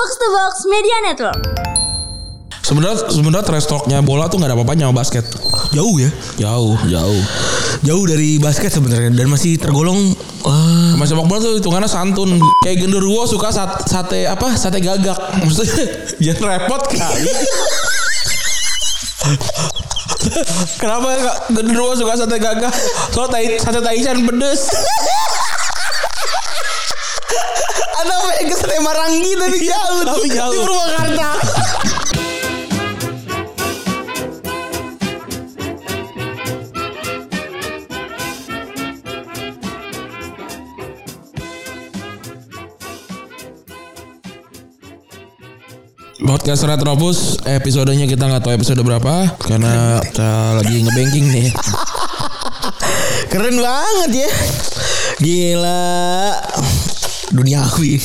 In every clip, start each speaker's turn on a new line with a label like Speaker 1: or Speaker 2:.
Speaker 1: Box to Box Media Network.
Speaker 2: Sebenarnya sebenarnya trash talknya bola tuh nggak ada apa-apanya sama basket.
Speaker 3: Jauh ya.
Speaker 2: Jauh, jauh.
Speaker 3: Jauh dari basket sebenarnya dan masih tergolong eh,
Speaker 2: Sama sepak bola tuh hitungannya santun. Kayak genderuwo suka sat- sate apa? Sate gagak. Maksudnya jangan repot kali. Kenapa genderuwo suka sate gagak? Soalnya tai, sate taichan pedes.
Speaker 3: Ada pengen ke Sate Marangi tapi jauh.
Speaker 2: Tapi jauh.
Speaker 3: Di Purwakarta.
Speaker 2: Podcast Retropus episodenya kita nggak tahu episode berapa karena kita lagi ngebanking nih.
Speaker 3: Keren banget ya. Gila. Duniawi.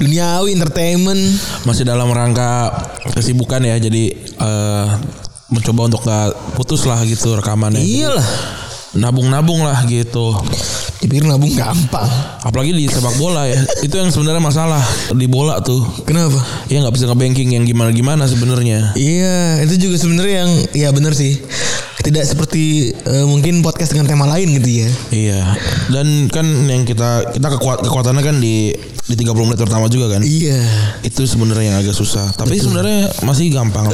Speaker 3: Duniawi entertainment.
Speaker 2: Masih dalam rangka kesibukan ya jadi eh, mencoba untuk gak putus lah gitu rekamannya.
Speaker 3: Iyalah.
Speaker 2: Nabung-nabung lah gitu.
Speaker 3: Dipikir nabung gampang.
Speaker 2: Apalagi di sepak bola ya. Itu yang sebenarnya masalah di bola tuh.
Speaker 3: Kenapa?
Speaker 2: Ya nggak bisa ngebanking yang gimana-gimana sebenarnya.
Speaker 3: Iya, itu juga sebenarnya yang ya benar sih. Tidak seperti eh, mungkin podcast dengan tema lain gitu ya.
Speaker 2: Iya. Dan kan yang kita kita kekuat kekuatannya kan di di 30 menit pertama juga kan.
Speaker 3: Iya.
Speaker 2: Itu sebenarnya yang agak susah. Tapi sebenarnya masih gampang.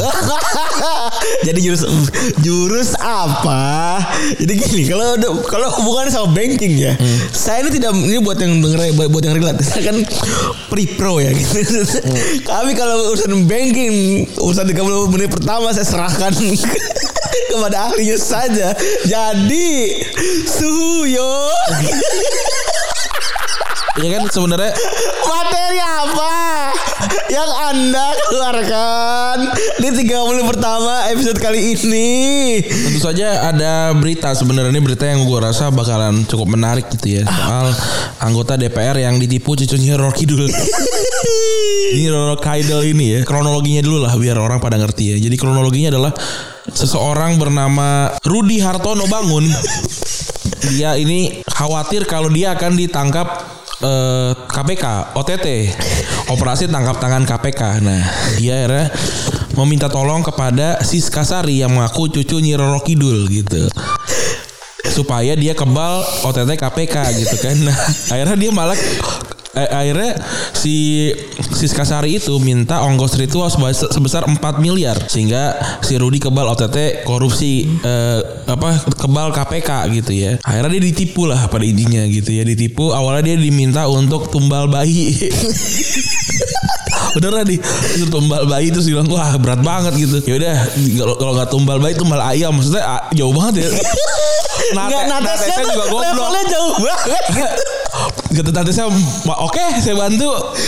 Speaker 3: Jadi jurus jurus apa? Jadi gini, kalau kalau hubungannya sama banking ya, saya ini tidak ini buat yang denger buat, yang relate. Saya kan pre pro ya gitu. Kami kalau urusan banking, urusan 30 menit pertama saya serahkan kepada ahlinya saja. Jadi Suyo
Speaker 2: ya kan sebenarnya
Speaker 3: materi apa yang Anda keluarkan di 30 menit pertama episode kali ini?
Speaker 2: Tentu saja ada berita sebenarnya ini berita yang gue rasa bakalan cukup menarik gitu ya soal anggota DPR yang ditipu cucunya Roro Kidul. ini Roro Kidul ini ya kronologinya dulu lah biar orang pada ngerti ya. Jadi kronologinya adalah seseorang bernama Rudi Hartono Bangun. Dia ini khawatir kalau dia akan ditangkap eh, KPK, OTT, operasi tangkap tangan KPK. Nah, dia akhirnya meminta tolong kepada Siska Sari yang mengaku cucu Nyi Roro Kidul gitu. Supaya dia kebal OTT KPK gitu kan. Nah, akhirnya dia malah eh, akhirnya si Siska Sari itu minta ongkos ritual sebesar, sebesar 4 miliar sehingga si Rudi kebal OTT korupsi eh, apa kebal KPK gitu ya. Akhirnya dia ditipu lah pada intinya gitu ya ditipu. Awalnya dia diminta untuk tumbal bayi. Beneran nih itu tumbal bayi terus bilang wah berat banget gitu. Ya udah kalau kalau nggak tumbal bayi tumbal ayam maksudnya ah, jauh banget ya. Nate,
Speaker 3: Nggak, tuh
Speaker 2: juga goblok.
Speaker 3: levelnya jauh banget.
Speaker 2: Kata tante saya "Ma- oke saya bantu.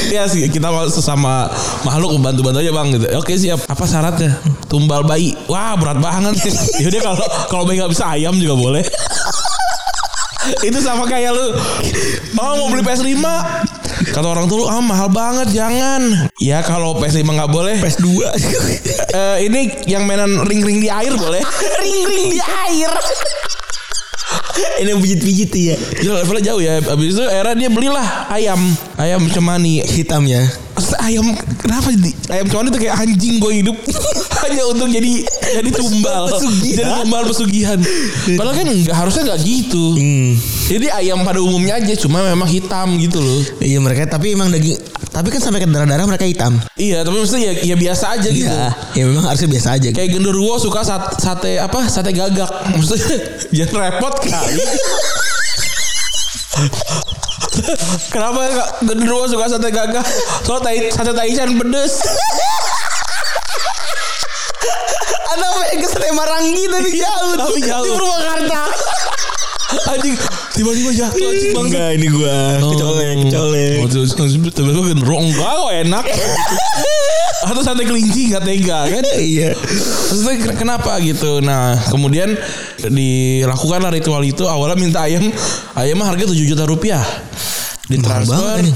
Speaker 2: Ya sih kita sesama makhluk bantu bantu aja bang gitu. Oke siap. Apa syaratnya? Tumbal bayi. Wah berat banget. Yaudah kalau kalau bayi nggak bisa ayam juga boleh. Itu sama kayak lu. Oh mau beli PS5 kata orang lu ah mahal banget jangan. Ya kalau PS5 nggak boleh.
Speaker 3: PS2
Speaker 2: Eh, ini yang mainan ring-ring di air boleh.
Speaker 3: Ring-ring di air. Ini pijit-pijit ya.
Speaker 2: Itu levelnya jauh ya Abis itu era dia belilah ayam Ayam cemani
Speaker 3: Hitam ya.
Speaker 2: Ayam kenapa jadi ayam cemani itu kayak anjing gue hidup hanya untuk jadi jadi tumbal
Speaker 3: Pesugihan.
Speaker 2: jadi tumbal pesugihan padahal kan nggak harusnya nggak gitu
Speaker 3: Hmm.
Speaker 2: jadi ayam pada umumnya aja cuma memang hitam gitu loh
Speaker 3: Iya mereka tapi emang daging tapi kan sampai ke darah-darah mereka hitam.
Speaker 2: iya tapi maksudnya ya, ya biasa aja gitu
Speaker 3: Iya. Ya memang harusnya biasa aja.
Speaker 2: kayak genderuwo suka sat- sate apa sate gagak maksudnya jangan repot kali Kenapa nggak genderuwo suka sate gagak? Soalnya tai, sate taichan pedes.
Speaker 3: Ada pengen ke Sate Marangi tapi jauh.
Speaker 2: Tapi jauh.
Speaker 3: Di Purwakarta.
Speaker 2: Anjing tiba-tiba jatuh anjing bang.
Speaker 3: Enggak ini gua kecolek, kecolek.
Speaker 2: Oh, terus tiba-tiba genderuwo enggak kok enak. Atau sate kelinci nggak tega kan?
Speaker 3: Iya.
Speaker 2: Maksudnya ken- kenapa gitu? Nah kemudian dilakukanlah ritual itu awalnya minta ayam ayam mah harga 7 juta rupiah ditransfer
Speaker 3: banget ini.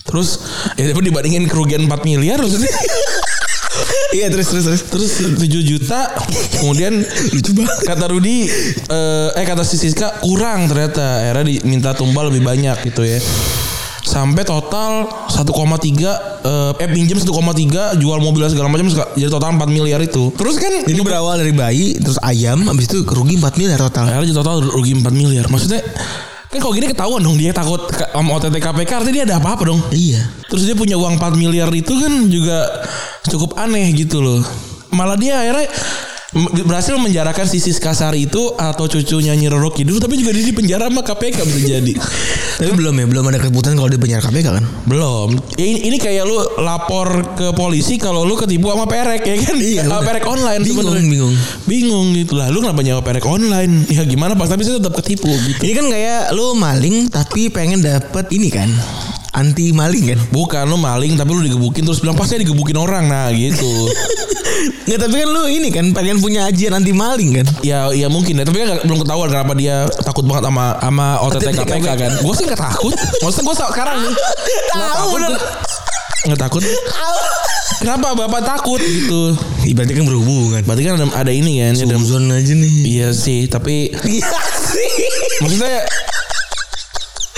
Speaker 2: terus ya tapi dibandingin kerugian 4 miliar maksudnya
Speaker 3: Iya terus terus terus.
Speaker 2: terus 7 juta kemudian lucu banget kata Rudi eh, eh kata si Siska kurang ternyata akhirnya diminta tumbal lebih banyak gitu ya sampai total 1,3 eh, eh pinjam 1,3 jual mobil segala macam jadi total 4 miliar itu. Terus kan
Speaker 3: Jadi berawal dari bayi terus ayam habis itu rugi 4 miliar total.
Speaker 2: akhirnya jadi total rugi 4 miliar. Maksudnya kan kalau gini ketahuan dong dia takut sama OTT KPK artinya dia ada apa-apa dong.
Speaker 3: Iya.
Speaker 2: Terus dia punya uang 4 miliar itu kan juga cukup aneh gitu loh. Malah dia akhirnya berhasil menjarakan sisi Kasari itu atau cucunya Nyi Roro Kidul tapi juga dia di penjara sama KPK bisa jadi.
Speaker 3: Tapi belum ya, belum ada keputusan kalau dia penjara KPK kan?
Speaker 2: Belum. Ya, ini, ini kayak lu lapor ke polisi kalau lu ketipu sama perek ya kan?
Speaker 3: Iya,
Speaker 2: Sama perek online
Speaker 3: Bingung,
Speaker 2: sebenarnya.
Speaker 3: bingung.
Speaker 2: Bingung gitu lah. Lu kenapa nyawa perek online? Ya gimana Pak? Tapi saya tetap ketipu gitu.
Speaker 3: Ini kan kayak lu maling tapi pengen dapet ini kan anti maling kan?
Speaker 2: Bukan lu maling tapi lu digebukin terus bilang pas saya digebukin orang nah gitu.
Speaker 3: Nggak tapi kan lu ini kan pengen punya ajian anti maling kan?
Speaker 2: ya ya mungkin ya tapi kan belum ketahuan kenapa dia takut banget sama sama OTT KPK kan. Gue sih nggak takut. Maksudnya gue sekarang nih
Speaker 3: Tahu.
Speaker 2: Nggak takut. Kenapa bapak takut gitu?
Speaker 3: Ibaratnya kan berhubungan.
Speaker 2: Berarti kan ada, ada ini kan. Ada,
Speaker 3: Suzon aja nih.
Speaker 2: iya sih tapi
Speaker 3: Iya sih.
Speaker 2: maksudnya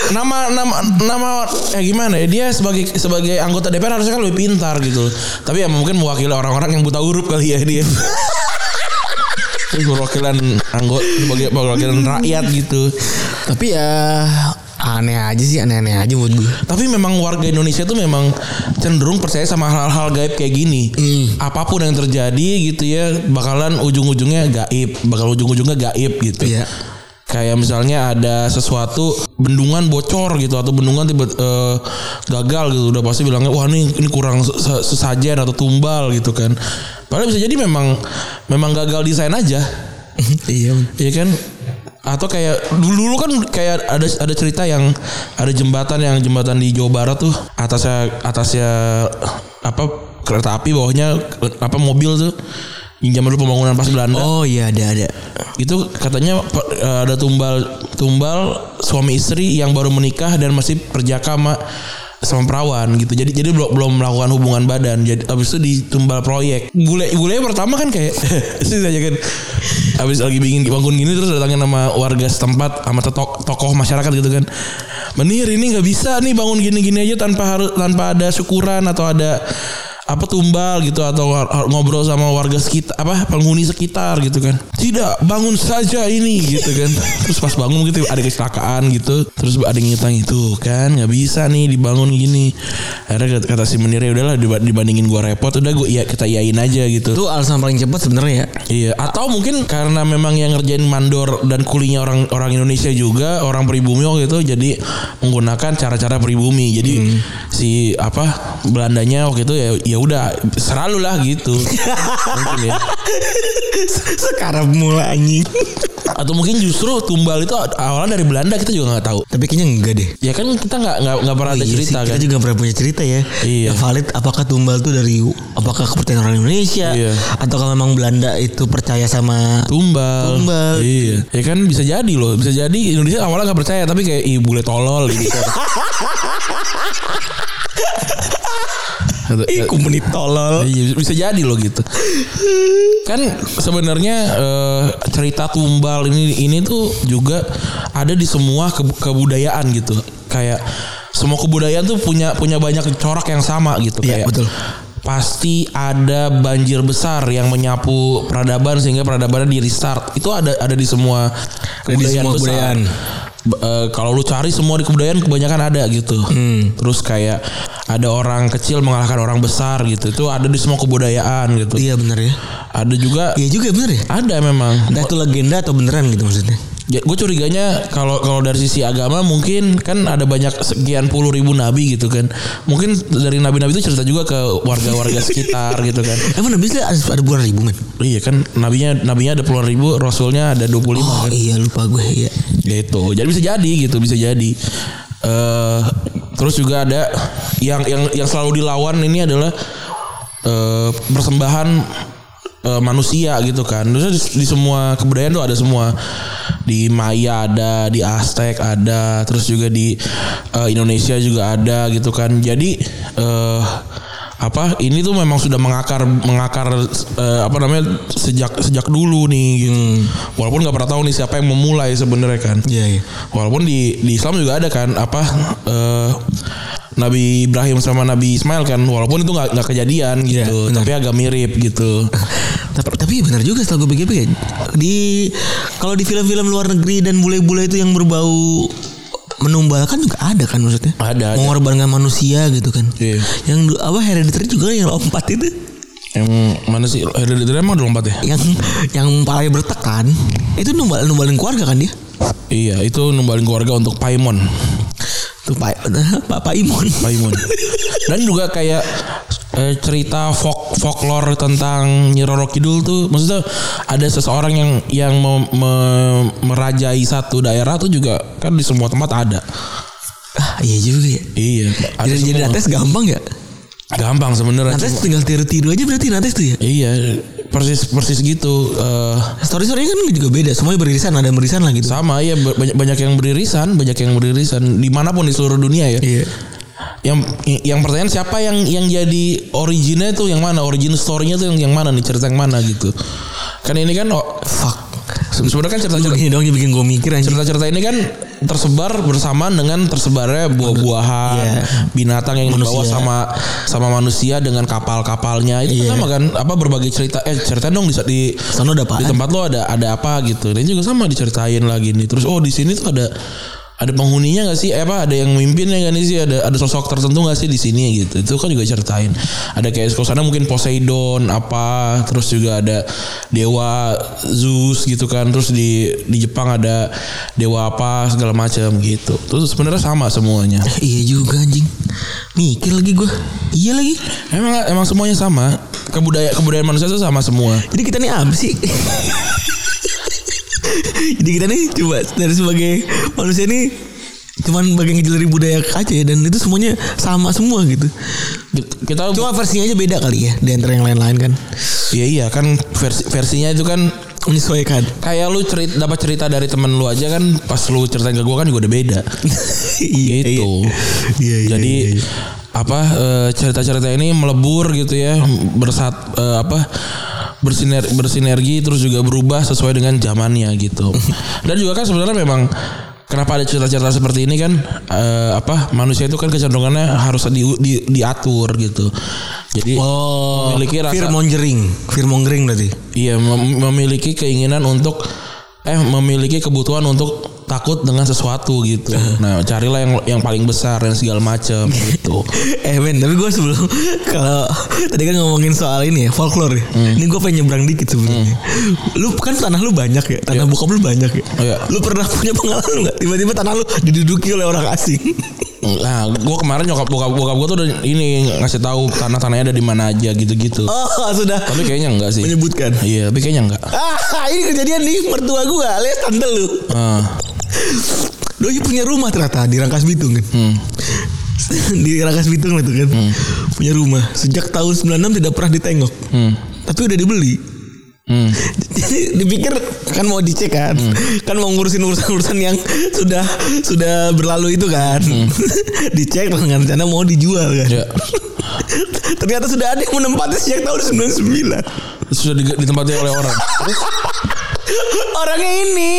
Speaker 2: nama nama nama eh gimana ya dia sebagai sebagai anggota DPR harusnya kan lebih pintar gitu tapi ya mungkin mewakili orang-orang yang buta huruf kali ya dia perwakilan anggota sebagai perwakilan rakyat gitu
Speaker 3: Tapi ya aneh aja sih aneh-aneh aja buat gue.
Speaker 2: tapi memang warga Indonesia tuh memang cenderung percaya sama hal-hal gaib kayak gini
Speaker 3: Hmm.
Speaker 2: apa pun yang terjadi gitu ya bakalan ujung-ujungnya gaib bakal ujung-ujungnya gaib gitu
Speaker 3: Iya.
Speaker 2: Kayak misalnya ada sesuatu bendungan bocor gitu atau bendungan tiba eh, gagal gitu. Udah pasti bilangnya wah ini ini kurang se- se- sesajen atau tumbal gitu kan. Padahal bisa jadi memang memang gagal desain aja.
Speaker 3: Iya.
Speaker 2: Iya kan? Atau kayak dulu dulu kan kayak ada ada cerita yang ada jembatan yang jembatan di Jawa Barat tuh atasnya atasnya apa kereta api bawahnya apa mobil tuh yang zaman dulu pembangunan pas Belanda.
Speaker 3: Oh iya ada ada.
Speaker 2: itu katanya eh, ada tumbal tumbal suami istri yang baru menikah dan masih perjaka sama sama perawan gitu. Jadi jadi belum belum melakukan hubungan badan. Jadi abis itu ditumbal proyek. Bule bule pertama kan kayak sih kan abis lagi bikin bangun gini terus datangin sama warga setempat sama tok- tokoh masyarakat gitu kan. Menir ini nggak bisa nih bangun gini gini aja tanpa harus tanpa ada syukuran atau ada apa tumbal gitu atau ngobrol sama warga sekitar apa penghuni sekitar gitu kan. Tidak bangun saja ini gitu kan. Terus pas bangun gitu ada kecelakaan gitu. Terus ada yang ngitang itu kan nggak bisa nih dibangun gini. Akhirnya kata, si menir ya udahlah diba- dibandingin gua repot udah gua iya kita iyain aja gitu.
Speaker 3: Itu alasan paling cepat sebenarnya ya.
Speaker 2: Iya, atau mungkin karena memang yang ngerjain mandor dan kulinya orang orang Indonesia juga, orang pribumi waktu itu jadi menggunakan cara-cara pribumi. Jadi si apa Belandanya waktu itu ya ya udah selalu lah gitu. mungkin ya.
Speaker 3: Sekarang mulai anjing.
Speaker 2: Atau mungkin justru tumbal itu awalnya dari Belanda kita juga nggak tahu.
Speaker 3: Tapi kayaknya enggak deh.
Speaker 2: Ya kan kita nggak nggak nggak pernah ada
Speaker 3: Iya
Speaker 2: cerita
Speaker 3: sih,
Speaker 2: kan.
Speaker 3: Kita juga pernah punya cerita ya.
Speaker 2: Iya.
Speaker 3: Yang valid apakah tumbal itu dari apakah kepercayaan orang Indonesia
Speaker 2: Iya.
Speaker 3: ataukah memang Belanda itu percaya sama
Speaker 2: Tumbal.
Speaker 3: Tumbal.
Speaker 2: Iya. Ya kan bisa jadi loh. Bisa jadi Indonesia awalnya nggak percaya tapi kayak ih bule tolol gitu.
Speaker 3: Ih, komunit tolol.
Speaker 2: Iya bisa jadi loh gitu. Kan sebenarnya eh, cerita tumbal ini ini tuh juga ada di semua ke- kebudayaan gitu. Kayak semua kebudayaan tuh punya punya banyak corak yang sama gitu
Speaker 3: Iya,
Speaker 2: kayak.
Speaker 3: betul.
Speaker 2: Pasti ada banjir besar yang menyapu peradaban sehingga peradaban di restart. Itu ada ada di semua
Speaker 3: Ada di semua kebudayaan.
Speaker 2: B- eh, kalau lu cari semua di kebudayaan kebanyakan ada gitu.
Speaker 3: Hmm.
Speaker 2: Terus kayak ada orang kecil mengalahkan orang besar gitu. Itu ada di semua kebudayaan gitu.
Speaker 3: Iya benar ya.
Speaker 2: Ada juga
Speaker 3: Iya juga benar ya.
Speaker 2: ada memang.
Speaker 3: Entah itu legenda atau beneran gitu maksudnya.
Speaker 2: Ya, gue curiganya kalau kalau dari sisi agama mungkin kan ada banyak sekian puluh ribu nabi gitu kan. Mungkin dari nabi-nabi itu cerita juga ke warga-warga sekitar gitu kan.
Speaker 3: Emang Nabi Isa ada, ada bulan ribu men?
Speaker 2: Iya kan nabinya nabinya ada puluhan ribu, rasulnya ada 25
Speaker 3: Oh
Speaker 2: kan.
Speaker 3: iya lupa gue iya.
Speaker 2: gitu jadi bisa jadi gitu bisa jadi eh terus juga ada yang yang yang selalu dilawan ini adalah eh persembahan eh, manusia gitu kan terus di, di semua kebudayaan tuh ada semua di Maya ada di Aztec ada terus juga di eh, Indonesia juga ada gitu kan. Jadi eh apa ini tuh memang sudah mengakar mengakar eh, apa namanya sejak sejak dulu nih gitu. Walaupun nggak pernah tahu nih siapa yang memulai sebenarnya kan.
Speaker 3: Iya, iya.
Speaker 2: Walaupun di di Islam juga ada kan apa eh, Nabi Ibrahim sama Nabi Ismail kan walaupun itu nggak nggak kejadian
Speaker 3: Iya,
Speaker 2: gitu
Speaker 3: benar.
Speaker 2: tapi agak mirip gitu
Speaker 3: Tapi, tapi benar juga setelah gue pikir-pikir di kalau di film-film luar negeri dan bule-bule itu yang berbau menumbalkan juga ada kan maksudnya?
Speaker 2: Ada, ada.
Speaker 3: mengorbankan manusia gitu kan.
Speaker 2: Iya.
Speaker 3: yang apa hereditary juga yang lompat itu?
Speaker 2: Yang mana sih? Hereditary emang ada lompat ya?
Speaker 3: Yang yang palanya bertekan itu numbal numbalin keluarga kan dia?
Speaker 2: Iya itu numbalin keluarga untuk Paimon.
Speaker 3: Tuh pak pak pak Imon
Speaker 2: Paimon. Dan juga kayak eh, cerita folk folklore tentang Nyi Roro Kidul tuh maksudnya ada seseorang yang yang me- me- merajai satu daerah tuh juga kan di semua tempat ada.
Speaker 3: Ah iya juga ya.
Speaker 2: Iya ada
Speaker 3: jadi jadi nates gampang ya?
Speaker 2: Gampang sebenarnya.
Speaker 3: Nates
Speaker 2: Cuma-
Speaker 3: tinggal tiru-tiru aja berarti nates tuh ya?
Speaker 2: Iya persis persis gitu eh.
Speaker 3: Story storynya kan juga beda semuanya beririsan ada yang beririsan lah gitu.
Speaker 2: Sama ya ba- banyak banyak yang beririsan banyak yang beririsan di mana pun di seluruh dunia ya.
Speaker 3: Iya
Speaker 2: yang yang pertanyaan siapa yang yang jadi originnya tuh yang mana? Origin story-nya tuh yang yang mana nih? Cerita yang mana gitu? Kan ini kan oh,
Speaker 3: fuck.
Speaker 2: Se- sebenarnya kan cerita cerita
Speaker 3: ini dong bikin gue mikir anjing.
Speaker 2: cerita-cerita ini kan tersebar bersamaan dengan tersebarnya buah-buahan
Speaker 3: Iya.
Speaker 2: binatang yang dibawa
Speaker 3: Manusia.
Speaker 2: sama sama manusia dengan kapal-kapalnya. Itu
Speaker 3: Iya.
Speaker 2: sama kan? Apa berbagai cerita. Eh cerita dong di di
Speaker 3: Sana ada
Speaker 2: di tempat lo ada ada apa gitu. Ini juga sama diceritain lagi nih. Terus oh di sini tuh ada ada penghuninya nggak sih? Eh, apa ada yang memimpinnya nggak nih sih? Ada ada sosok tertentu nggak sih di sini gitu? Itu kan juga ceritain. Ada kayak kalau sana mungkin Poseidon apa terus juga ada dewa Zeus gitu kan. Terus di di Jepang ada dewa apa segala macam gitu. Terus sebenarnya sama semuanya.
Speaker 3: Iya juga anjing. Mikir lagi gue. Iya lagi.
Speaker 2: emang emang semuanya sama. Kebudayaan kebudayaan manusia itu sama semua.
Speaker 3: Jadi kita nih apa sih? Jadi kita nih coba dari sebagai manusia nih cuman bagian kecil dari budaya aja ya dan itu semuanya sama semua gitu.
Speaker 2: kita
Speaker 3: Cuma versinya aja beda kali ya di antara yang lain-lain kan.
Speaker 2: Iya iya kan versi versinya itu kan
Speaker 3: Menyesuaikan.
Speaker 2: kayak lu cerita dapat cerita dari temen lu aja kan pas lu ceritain ke gua kan juga udah beda.
Speaker 3: iya,
Speaker 2: gitu.
Speaker 3: Iya, iya,
Speaker 2: Jadi
Speaker 3: iya, iya.
Speaker 2: apa eh, cerita-cerita ini melebur gitu ya bersat eh, apa bersiner bersinergi terus juga berubah sesuai dengan zamannya gitu. Dan juga kan sebenarnya memang kenapa ada cerita-cerita seperti ini kan eh, apa manusia itu kan kecenderungannya harus di, di- diatur gitu. Jadi
Speaker 3: Oh,
Speaker 2: memiliki rasa
Speaker 3: fear mongering, fear mongering berarti.
Speaker 2: Iya mem- memiliki keinginan untuk eh memiliki kebutuhan untuk takut dengan sesuatu gitu. Nah carilah yang yang paling besar dan segala macam gitu.
Speaker 3: eh men tapi gue sebelum kalau tadi kan ngomongin soal ini ya folklore ya. Ini gue pengen nyebrang dikit sebenarnya. Lu kan tanah lu banyak ya, tanah bokap lu banyak ya.
Speaker 2: Iya.
Speaker 3: Lu pernah punya pengalaman nggak tiba-tiba tanah lu diduduki oleh orang asing?
Speaker 2: Nah gue kemarin nyokap bokap bokap gue tuh udah ini ngasih tahu tanah-tanahnya ada di mana aja gitu-gitu.
Speaker 3: oh sudah
Speaker 2: Tapi kayaknya enggak sih.
Speaker 3: menyebutkan.
Speaker 2: Iya tapi kayaknya enggak.
Speaker 3: Ah ini kejadian nih mertua gue alias tante lu.
Speaker 2: Ah,
Speaker 3: Doi punya rumah ternyata di Rangkas Bitung kan.
Speaker 2: hmm.
Speaker 3: di Rangkas Bitung itu kan. Punya rumah sejak tahun 96 tidak pernah ditengok.
Speaker 2: Hmm.
Speaker 3: Tapi udah dibeli.
Speaker 2: Hmm.
Speaker 3: Jadi dipikir kan mau dicek kan, kan mau ngurusin urusan-urusan yang sudah sudah berlalu itu kan, dicek dengan rencana mau dijual kan.
Speaker 2: Ya.
Speaker 3: Ternyata sudah ada yang menempati sejak tahun 99
Speaker 2: Sudah di, ditempati oleh orang.
Speaker 3: Orangnya ini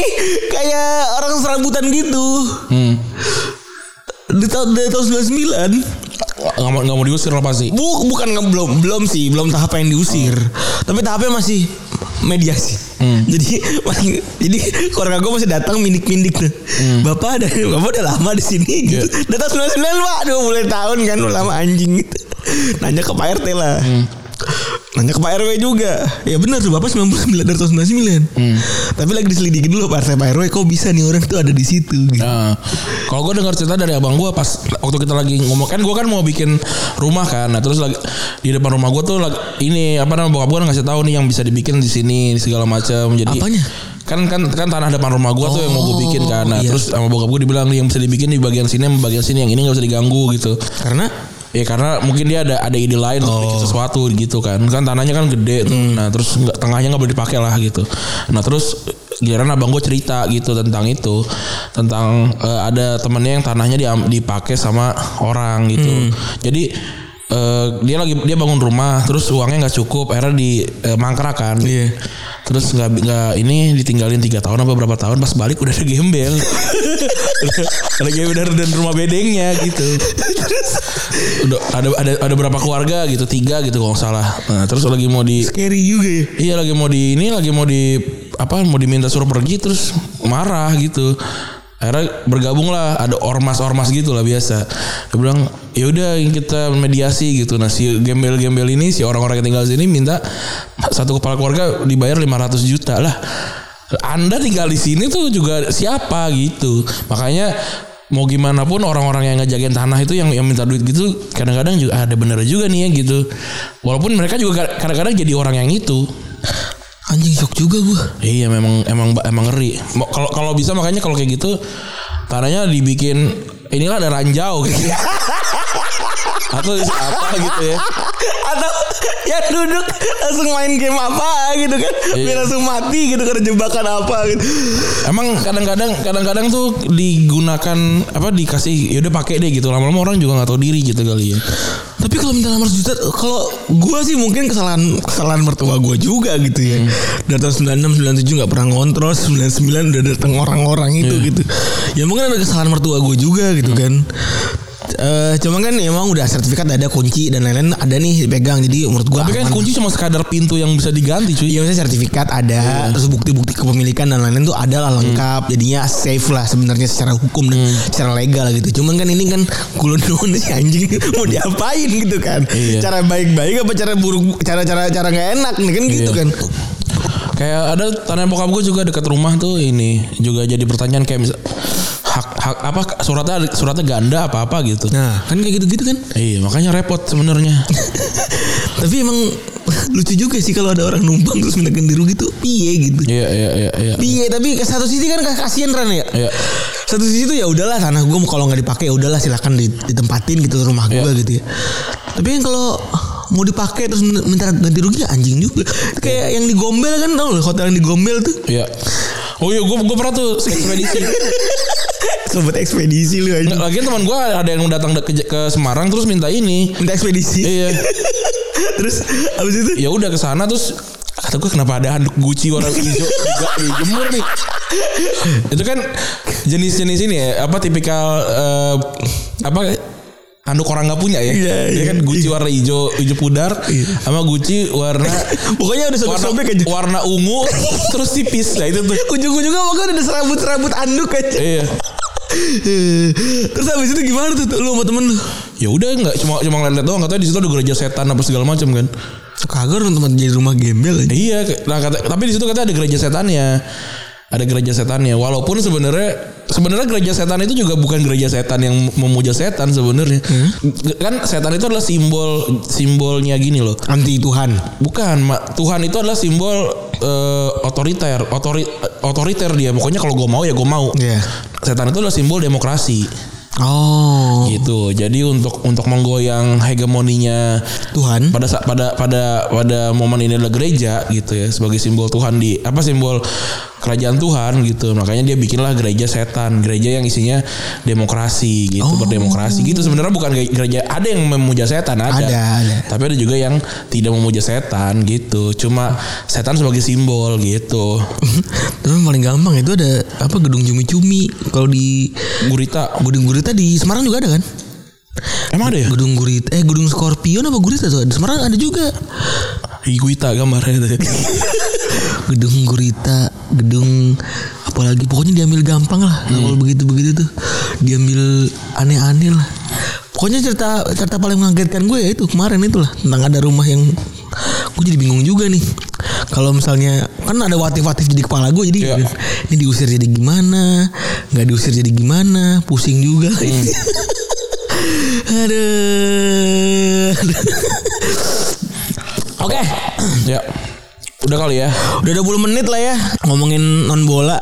Speaker 3: kayak orang serabutan gitu.
Speaker 2: Hmm.
Speaker 3: Di tahun dari tahun 99
Speaker 2: Nggak mau nggak mau diusir lah pasti.
Speaker 3: Bu, bukan nge- belum belum sih, belum tahap yang diusir. Tapi tahapnya masih mediasi. Jadi masih- jadi keluarga gue masih datang mindik-mindik tuh. Bapak ada Bapak udah lama di sini gitu. Datang 99 Pak, aduh mulai tahun kan udah lama anjing gitu. Nanya ke Pak RT lah. Nanya ke Pak RW juga. Ya benar tuh Bapak 99 dari tahun 99. Tapi lagi diselidiki dulu Pak RT Pak RW kok bisa nih orang tuh ada di situ gitu.
Speaker 2: Nah, kalau gue dengar cerita dari abang gue pas waktu kita lagi ngomong kan gue kan mau bikin rumah kan, nah terus lagi di depan rumah gue tuh lagi, ini apa namanya bokap gue ngasih tahu nih yang bisa dibikin di sini segala macam. Jadi
Speaker 3: Apanya?
Speaker 2: kan kan kan tanah depan rumah gue tuh yang mau gue bikin kan, nah
Speaker 3: iya.
Speaker 2: terus sama bokap gue dibilang nih yang bisa dibikin di bagian sini, bagian sini yang ini nggak bisa diganggu gitu.
Speaker 3: Karena
Speaker 2: Ya karena mungkin dia ada ada ide lain untuk bikin sesuatu gitu kan. Kan tanahnya kan gede tuh. Nah, terus nggak tengahnya nggak boleh dipakai lah gitu. Nah, terus giliran abang gue cerita gitu tentang itu. Tentang eh, ada temennya yang tanahnya dipakai sama orang gitu. Jadi eh, dia lagi dia bangun rumah terus uangnya nggak cukup akhirnya di eh, mangkrakan
Speaker 3: Iya.
Speaker 2: Terus nggak nggak ini ditinggalin tiga tahun apa berapa tahun pas balik udah ada gembel ada gembel dan, dan rumah bedengnya gitu udah ada ada ada berapa keluarga gitu tiga gitu kalau nggak salah nah, terus lagi mau di
Speaker 3: Scary juga ya.
Speaker 2: Iya lagi mau di ini lagi mau di apa mau diminta suruh pergi terus marah gitu. Akhirnya bergabung lah ada ormas-ormas gitu lah biasa. Dia bilang ya udah kita mediasi gitu. Nah si gembel-gembel ini si orang-orang yang tinggal sini minta satu kepala keluarga dibayar 500 juta lah. Anda tinggal di sini tuh juga siapa gitu. Makanya mau gimana pun orang-orang yang ngejagain tanah itu yang yang minta duit gitu kadang-kadang juga ada bener juga nih ya gitu. Walaupun mereka juga kadang-kadang jadi orang yang itu.
Speaker 3: Anjing shock juga gua.
Speaker 2: Iya memang emang emang ngeri. Kalau kalau bisa makanya kalau kayak gitu tanahnya dibikin inilah ada ranjau gitu. Atau apa gitu ya.
Speaker 3: Atau ya duduk langsung main game apa gitu kan. Biar
Speaker 2: Iya.
Speaker 3: langsung mati gitu karena jebakan apa gitu.
Speaker 2: Emang kadang-kadang kadang-kadang tuh digunakan apa dikasih ya udah pakai deh gitu. Lama-lama orang juga nggak tahu diri gitu kali ya.
Speaker 3: Tapi kalau minta 500 juta kalau gua sih mungkin kesalahan kesalahan mertua gua juga gitu ya. Dari tahun 96 97 nggak pernah ngontrol, 99 udah datang orang-orang itu gitu. Ya mungkin ada kesalahan mertua gua juga gitu kan. Eh cuma kan emang udah sertifikat ada kunci dan lain-lain ada nih dipegang. Jadi menurut gua
Speaker 2: Tapi kan
Speaker 3: aman.
Speaker 2: kunci cuma sekadar pintu yang bisa diganti cuy.
Speaker 3: Iya maksudnya sertifikat ada terus bukti-bukti kepemilikan dan lain-lain tuh ada lah lengkap. Jadinya safe lah sebenarnya secara hukum dan secara legal gitu. Cuman kan ini kan kulon si anjing. Mau diapain gitu kan?
Speaker 2: Iya.
Speaker 3: cara baik-baik apa cara buruk cara-cara cara nggak enak nih kan gitu
Speaker 2: Iya.
Speaker 3: kan?
Speaker 2: Kayak ada tanah bokap gue juga dekat rumah tuh ini juga jadi pertanyaan kayak misal hak hak apa suratnya suratnya ganda apa apa gitu.
Speaker 3: nah kan kayak gitu-gitu kan
Speaker 2: Iya makanya repot sebenarnya.
Speaker 3: tapi emang lucu juga sih kalau ada orang numpang terus minta ganti rugi tuh piye gitu
Speaker 2: Iya iya iya iya.
Speaker 3: piye tapi satu sisi kan kasihan Ran ya
Speaker 2: Iya.
Speaker 3: satu sisi tuh ya udahlah tanah gue kalau nggak dipakai ya udahlah silakan ditempatin gitu rumah gue
Speaker 2: Iya.
Speaker 3: gitu ya tapi kan kalau mau dipakai terus minta ganti rugi ya anjing juga kayak yang di Gombel kan tau loh hotel yang di Gombel tuh
Speaker 2: Iya. Oh iya gue gue pernah tuh ekspedisi.
Speaker 3: sobat ekspedisi lu anjing
Speaker 2: Lagian teman gue ada yang datang ke, ke Semarang terus minta ini.
Speaker 3: minta ekspedisi
Speaker 2: Iya.
Speaker 3: terus abis itu
Speaker 2: Ya udah ke sana terus kata gue kenapa ada handuk Gucci warna hijau juga dijemur nih. Itu kan jenis-jenis ini ya apa tipikal eh, apa handuk orang nggak punya ya.
Speaker 3: Iya,
Speaker 2: Dia
Speaker 3: iya.
Speaker 2: kan Gucci warna hijau hijau pudar sama Gucci warna
Speaker 3: pokoknya udah
Speaker 2: warna,
Speaker 3: sobek-sobek aja
Speaker 2: warna ungu terus tipis. Nah itu tuh.
Speaker 3: ujung-ujungnya pokoknya ada serabut-serabut anduk aja
Speaker 2: Iya.
Speaker 3: terus abis itu gimana tuh, lu sama temen lu
Speaker 2: Ya udah nggak cuma cuma ngeliat doang katanya di situ ada gereja setan apa segala macam kan.
Speaker 3: kagak tempat jadi rumah gembel aja
Speaker 2: Iya, nah, kata, tapi di situ katanya ada gereja setannya. Ada gereja setannya. Walaupun sebenarnya sebenarnya gereja setan itu juga bukan gereja setan yang memuja setan sebenarnya. G- Kan setan itu adalah simbol simbolnya gini loh.
Speaker 3: anti Tuhan
Speaker 2: Bukan, Ma. Tuhan itu adalah simbol eh, otoriter, otori, otoriter dia. Pokoknya kalau gue mau ya gue mau.
Speaker 3: Iya.
Speaker 2: Setan itu adalah simbol demokrasi.
Speaker 3: oh
Speaker 2: Gitu. Jadi untuk untuk menggoyang hegemoninya
Speaker 3: Tuhan
Speaker 2: pada pada pada pada momen ini adalah gereja gitu ya sebagai simbol Tuhan di apa simbol kerajaan Tuhan gitu. Makanya dia bikinlah gereja setan gereja yang isinya demokrasi gitu
Speaker 3: Oh.
Speaker 2: berdemokrasi gitu. Sebenarnya bukan ge- gereja ada yang memuja setan ada,
Speaker 3: Ada, ada.
Speaker 2: tapi ada juga yang tidak memuja setan gitu. Cuma setan sebagai simbol gitu.
Speaker 3: Tapi paling gampang itu ada apa gedung cumi-cumi. Kalau di
Speaker 2: gurita.
Speaker 3: Gedung gurita di Semarang juga ada kan?
Speaker 2: Emang ada ya
Speaker 3: Gedung gurita eh gedung Scorpion apa gurita tuh? Di Semarang ada juga.
Speaker 2: Iguita gambarnya itu
Speaker 3: Gedung gurita, gedung apalagi pokoknya diambil gampang lah kalau begitu-begitu tuh. Diambil aneh-aneh lah. Pokoknya cerita cerita paling mengagetkan gue ya itu kemarin itulah tentang ada rumah yang gue jadi bingung juga nih. Kalau misalnya kan ada watif-watif jadi kepala gue jadi
Speaker 2: Iya.
Speaker 3: ini diusir jadi gimana, nggak diusir jadi gimana, pusing juga. Aduh. Oke,
Speaker 2: ya udah kali ya
Speaker 3: udah 20 menit lah ya ngomongin non bola.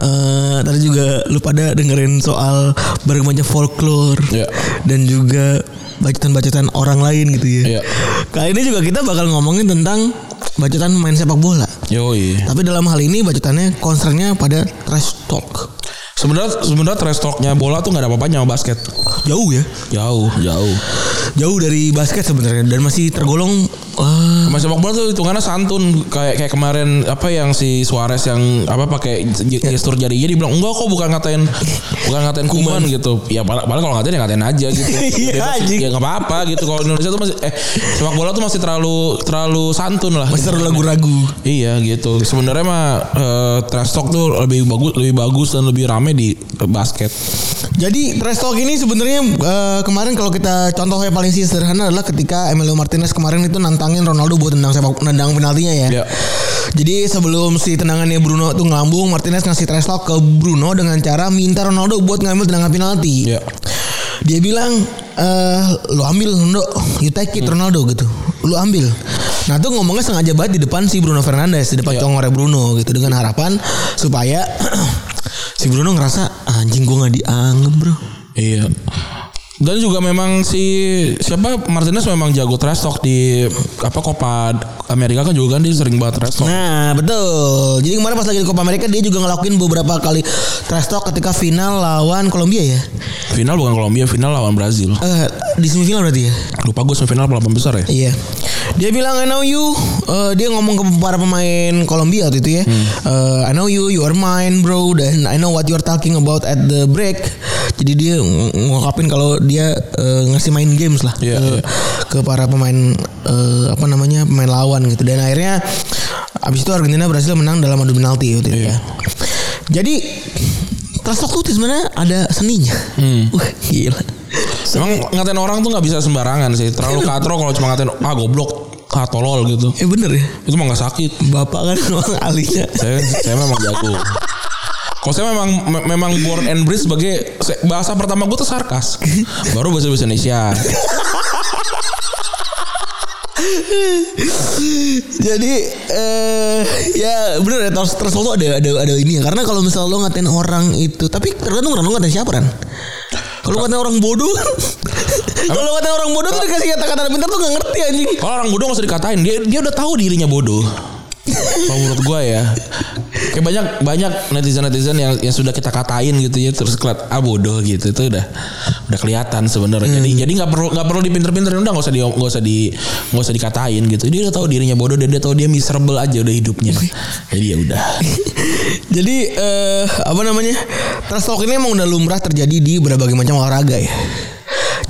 Speaker 3: Eh tadi juga lu pada dengerin soal berbagai macam folklore
Speaker 2: Ya.
Speaker 3: dan juga bacotan-bacotan orang lain gitu ya.
Speaker 2: Iya.
Speaker 3: Kali ini juga kita bakal ngomongin tentang bacotan main sepak bola.
Speaker 2: yoi
Speaker 3: Tapi dalam hal ini bacotannya concernnya pada trash talk.
Speaker 2: Sebenarnya sebenarnya trash talknya bola tuh nggak ada apa-apanya sama basket
Speaker 3: Jauh ya.
Speaker 2: jauh jauh
Speaker 3: jauh dari basket sebenarnya dan masih tergolong eh,
Speaker 2: Mas sepak bola tuh hitungannya santun kayak kayak kemarin apa yang si Suarez yang apa pakai gestur jarinya dibilang enggak kok bukan ngatain bukan ngatain kuman gitu. Ya paling paling kalau ngatain ya ngatain aja gitu.
Speaker 3: Iya,
Speaker 2: ya nggak apa-apa gitu. Kalau Indonesia tuh masih eh sepak bola tuh masih terlalu terlalu santun lah.
Speaker 3: masih terlalu ragu-ragu.
Speaker 2: Iya gitu. Sebenarnya mah eh, trash talk tuh lebih bagus lebih bagus dan lebih rame di basket.
Speaker 3: Jadi trash talk ini sebenarnya eh, kemarin kalau kita contohnya paling sih sederhana adalah ketika Emilio Martinez kemarin itu nantangin Ronaldo buat tendang sepak nendang penaltinya ya.
Speaker 2: Iya.
Speaker 3: Jadi sebelum si tendangannya Bruno tuh ngelambung, Martinez ngasih trash talk ke Bruno dengan cara minta Ronaldo buat ngambil tendangan penalti.
Speaker 2: Iya.
Speaker 3: Dia bilang eh lu ambil Ronaldo, you take it Ronaldo gitu. Lu ambil. Nah tuh ngomongnya sengaja banget di depan si Bruno Fernandes, di depan
Speaker 2: Iya.
Speaker 3: congornya Bruno gitu dengan harapan supaya si Bruno ngerasa anjing gua nggak dianggap bro.
Speaker 2: Iya. Dan juga memang si siapa Martinez memang jago trash talk di apa Copa Amerika kan juga kan dia sering banget trash talk.
Speaker 3: Nah betul. Jadi kemarin pas lagi di Copa America dia juga ngelakuin beberapa kali trash talk ketika final lawan Kolombia ya.
Speaker 2: Final bukan Kolombia, final lawan Brazil.
Speaker 3: Eh di semifinal berarti ya.
Speaker 2: Lupa gue semifinal apa besar ya?
Speaker 3: Iya. Dia bilang I know you. Eh, dia ngomong ke para pemain Kolombia waktu itu ya. Eh, I know you, you are mine, bro. Dan I know what you are talking about at the break. Jadi dia ng- ngungkapin kalau dia eh, ngasih main games lah
Speaker 2: Iya,
Speaker 3: ke,
Speaker 2: iya.
Speaker 3: ke para pemain eh, apa namanya pemain lawan gitu. Dan akhirnya abis itu Argentina berhasil menang dalam adu penalti waktu itu ya. Jadi trash talk tuh sebenarnya ada seninya. Wah gila.
Speaker 2: Emang ngatain orang tuh nggak bisa sembarangan sih. Terlalu katro kalau cuma ngatain ah goblok, ah tolol gitu.
Speaker 3: Eh bener ya.
Speaker 2: Itu mah nggak sakit.
Speaker 3: Bapak kan memang ahlinya.
Speaker 2: Saya saya memang jago. Kalau saya memang me- memang born and bred sebagai se- bahasa pertama gue tuh sarkas. Baru bahasa bahasa Indonesia.
Speaker 3: Jadi eh ya bener ya terus terus tuh ada ada ada ini ya karena kalau misal lo ngatain orang itu tapi tergantung orang lo ngatain siapa kan. Kalau ngatain orang bodoh kalau ngatain orang bodoh tuh dikasih kata-kata pintar tuh gak ngerti anjing.
Speaker 2: Kalau orang bodoh nggak usah dikatain, dia dia udah tahu dirinya bodoh. Kalau menurut gue ya, kayak banyak banyak netizen netizen yang yang sudah kita katain gitu ya terus keliat ah bodoh gitu itu udah udah kelihatan sebenarnya. Jadi jadi nggak perlu nggak perlu dipinter-pinterin udah nggak usah di nggak usah di nggak usah dikatain gitu. Dia udah tahu dirinya bodoh dan dia tahu dia miserable aja udah hidupnya. Jadi ya udah.
Speaker 3: Jadi eh apa namanya? Trash talk ini emang udah lumrah terjadi di berbagai macam olahraga ya.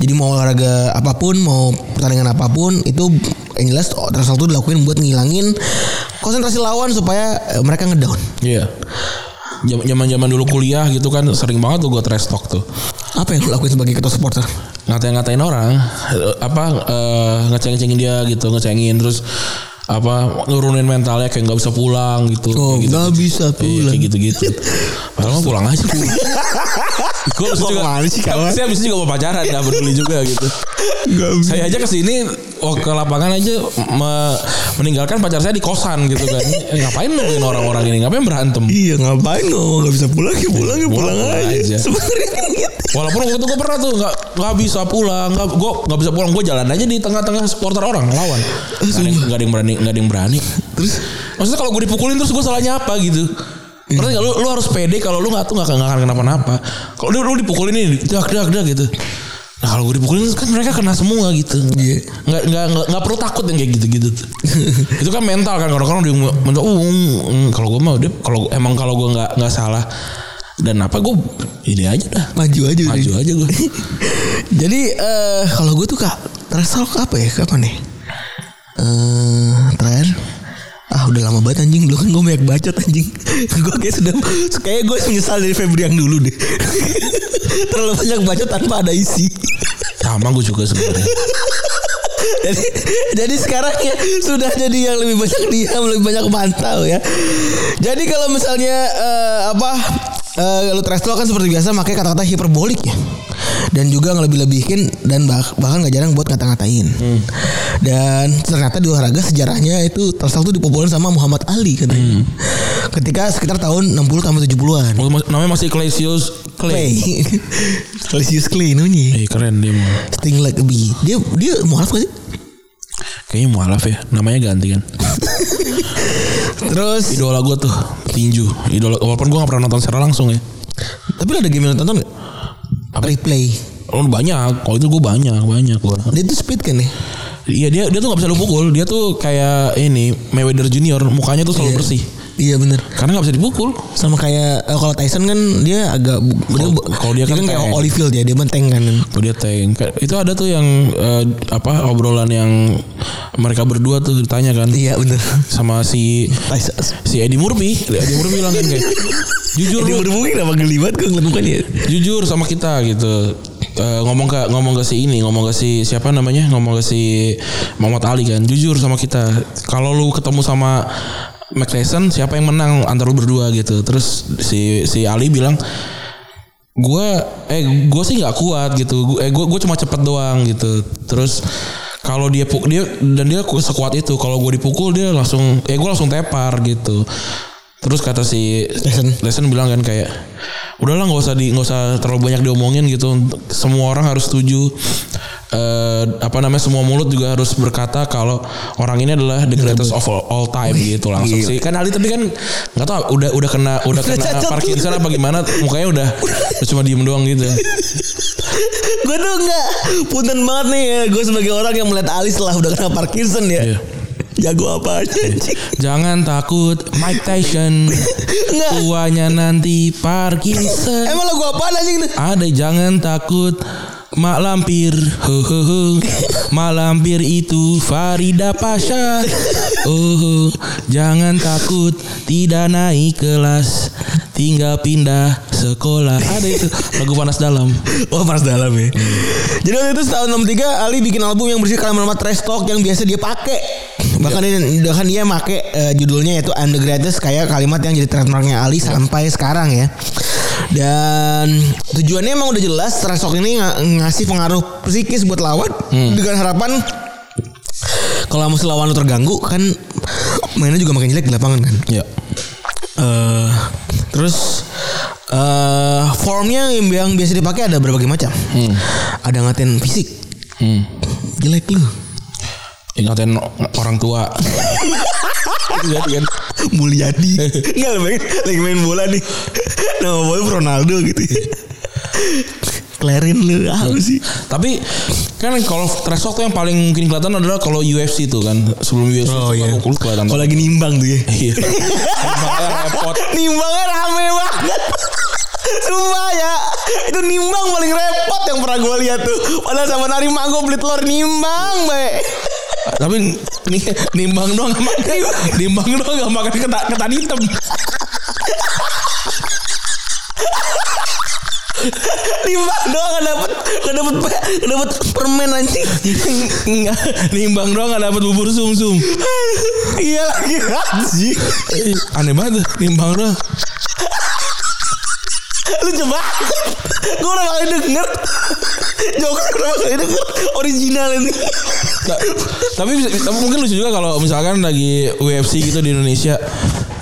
Speaker 3: Jadi mau olahraga apa pun, mau pertandingan apa pun itu yang jelas trash talk itu dilakuin buat ngilangin konsentrasi lawan supaya eh, mereka ngedown.
Speaker 2: Iya. Zaman zaman dulu kuliah gitu kan sering banget tuh gue trash talk tuh.
Speaker 3: Apa yang lo lakuin sebagai ketua supporter?
Speaker 2: ngatain-ngatain orang eh, apa eh, ngeceng-ngecengin dia gitu ngecengin terus apa nurunin mentalnya kayak nggak bisa pulang gitu
Speaker 3: Oh,
Speaker 2: gitu.
Speaker 3: nggak bisa
Speaker 2: Iya,
Speaker 3: pulang.
Speaker 2: kayak gitu-gitu padahal mah pulang aja pulang gue itu juga
Speaker 3: sih, kawan?
Speaker 2: saya itu juga mau pacaran nggak peduli juga gitu saya aja ke sini oh ke lapangan aja me- meninggalkan pacar saya di kosan gitu kan Eh, ngapain nungguin orang-orang ini ngapain berantem
Speaker 3: Iya ngapain lo nggak bisa pulang ya pulang ya
Speaker 2: Pulang
Speaker 3: pulang, aja.
Speaker 2: aja.
Speaker 3: Sebenarnya kan gitu.
Speaker 2: Walaupun waktu itu gue pernah tuh nggak nggak bisa pulang, nggak gue nggak bisa pulang, gue jalan aja di tengah-tengah supporter orang lawan. Gak ada, yang- nggak ada yang berani, nggak ada yang berani.
Speaker 3: Terus
Speaker 2: Maksudnya kalau gue dipukulin terus gue salahnya apa gitu? Ngerti nggak? lu, lu harus pede kalau lu nggak tuh nggak nggak akan kenapa-napa. Kalau lu, lu dipukulin ini, dak dak dak gitu. Nah kalau gue dipukulin kan mereka kena semua gitu.
Speaker 3: Iya.
Speaker 2: Nggak nggak nggak nggak perlu takut yang kayak gitu-gitu. itu kan mental kan orang-orang dia mental. Uh, mm, kalau gue mah dia kalau emang kalau gue nggak nggak salah dan apa gue ini aja dah
Speaker 3: maju aja
Speaker 2: maju aja gue.
Speaker 3: Jadi eh kalau gue tuh kak talk apa ya kapan nih? Eh terakhir Ah udah lama banget anjing Dulu kan gue banyak bacot anjing Gue kayak sudah Kayak gue menyesal dari Febri yang dulu deh Terlalu banyak bacot tanpa ada isi
Speaker 2: Sama gue juga sebenarnya.
Speaker 3: jadi, jadi sekarang ya sudah jadi yang lebih banyak diam, lebih banyak mantau ya. Jadi kalau misalnya eh, apa eh, lu trash talk kan seperti biasa pakai kata-kata hiperbolik ya. Dan juga ngelebih-lebihin dan bah- bahkan gak jarang buat ngata-ngatain. Dan ternyata di olahraga sejarahnya itu talk itu dipopulerin sama Muhammad Ali katanya. Ketika sekitar tahun 60 sampai 70-an.
Speaker 2: Namanya masih Clasius
Speaker 3: Clay.
Speaker 2: Clay.
Speaker 3: Cassius Clay namanya.
Speaker 2: Eh keren dia mau.
Speaker 3: Sting like a bee. Dia dia mualaf gak sih?
Speaker 2: Kayaknya mualaf ya. Namanya ganti kan.
Speaker 3: Terus
Speaker 2: Idola gue tuh tinju. Idola walaupun gue gak pernah nonton secara langsung ya.
Speaker 3: Tapi lo ada game yang nonton gak? Replay.
Speaker 2: Oh banyak. Kalau itu gue banyak, banyak gue.
Speaker 3: Dia tuh speed kan nih.
Speaker 2: Iya dia dia tuh nggak bisa lu pukul. Dia tuh kayak ini Mayweather Junior. Mukanya tuh selalu bersih.
Speaker 3: Iya bener.
Speaker 2: Karena nggak bisa dipukul.
Speaker 3: Sama kayak eh, kalau Tyson kan dia agak dia,
Speaker 2: kalau dia kan
Speaker 3: kayak
Speaker 2: tank.
Speaker 3: Holyfield ya, dia benteng kan.
Speaker 2: Oh dia tank. Kayak- Itu ada tuh yang eh, apa obrolan yang mereka berdua tuh ditanya kan
Speaker 3: Iya bener.
Speaker 2: sama si
Speaker 3: Tyson.
Speaker 2: si Eddie Murphy. Eddie Murphy bilang kan kayak jujur
Speaker 3: Dia
Speaker 2: lu,
Speaker 3: bermungkin kenapa geli banget gue ngeliat mukanya.
Speaker 2: jujur sama kita gitu. Eh, ngomong ke ngomong ke si ini ngomong ke si siapa namanya ngomong ke si Muhammad Ali kan jujur sama kita kalau lu ketemu sama Tyson siapa yang menang antara lu berdua gitu. Terus si si Ali bilang gue eh gue sih nggak kuat gitu. Gua- eh gue gue cuma cepet doang gitu. Terus kalau dia puk dia dan dia ku- sekuat itu. Kalau gue dipukul dia langsung eh gue langsung tepar gitu. Terus kata si
Speaker 3: Tyson.
Speaker 2: Tyson bilang kan kayak udahlah nggak usah di nggak usah terlalu banyak diomongin gitu. Semua orang harus setuju. Eh apa namanya semua mulut juga harus berkata kalau orang ini adalah the greatest of all, all time gitu langsung sih. Kan Ali tapi kan nggak tahu udah udah kena udah kena
Speaker 3: cacat.
Speaker 2: Parkinson apa gimana mukanya udah, udah cuma diem doang gitu.
Speaker 3: Gue tuh enggak punten banget nih ya gue sebagai orang yang melihat Ali setelah udah kena Parkinson ya.
Speaker 2: Iya.
Speaker 3: Jago apa aja
Speaker 2: jangan takut Mike Tyson. Tuanya nanti Parkinson
Speaker 3: emang lagu apaan anjing?
Speaker 2: Ada jangan takut Mak lampir. Hehehe Mak lampir itu Farida Pasha. Oh Jangan takut Tidak naik kelas. Tinggal pindah sekolah. Ada itu Lagu panas dalam.
Speaker 3: Oh panas dalam ya? Jadi waktu itu setahun 63 Ali bikin album yang bersih kalimat nama trash talk yang biasa dia pakai Bahkan dia, bahkan dia make eh, judulnya yaitu I'm the Greatest Kayak kalimat yang jadi trademarknya Ali sampai sekarang ya Dan tujuannya emang udah jelas Trash talk ini ng- ngasih pengaruh psikis buat lawan Dengan harapan kalau musuh lawan lu terganggu kan mainnya juga makin jelek di lapangan kan.
Speaker 2: Ya
Speaker 3: Eh, terus eh formnya yang, yang biasa dipakai ada berbagai macam. Ada ngatain fisik,
Speaker 2: hmm.
Speaker 3: jelek lu.
Speaker 2: Ingatin orang tua Iya kan
Speaker 3: Mulyadi. Enggak lagi, lagi main bola nih. Nama bola Ronaldo gitu. Klerin lu apa sih?
Speaker 2: Tapi kan kalau trash talk tuh yang paling mungkin kelihatan adalah kalau UFC tuh kan sebelum UFC
Speaker 3: Oh, iya.
Speaker 2: kelihatan.
Speaker 3: Kalau lagi nimbang tuh ya.
Speaker 2: Iya. Makanya repot.
Speaker 3: Nimbangnya rame banget. Sumpah ya Itu nimbang paling repot yang pernah gue lihat tuh Padahal sama nari mak gue beli telur nimbang baik
Speaker 2: Tapi nih nimbang doang gak makan. Nimbang doang gak makan ketan, ketan hitam.
Speaker 3: Nimbang doang gak dapet Gak dapet Gak dapet permen anjing
Speaker 2: Enggak, nimbang doang gak dapet bubur sumsum.
Speaker 3: Iya lagi anjing
Speaker 2: Eh, Aneh banget, nimbang doang.
Speaker 3: Lu coba Gue udah kali denger Jokes udah kali denger Original ini
Speaker 2: Ta- tapi, tapi mungkin lucu juga kalau misalkan lagi UFC gitu di Indonesia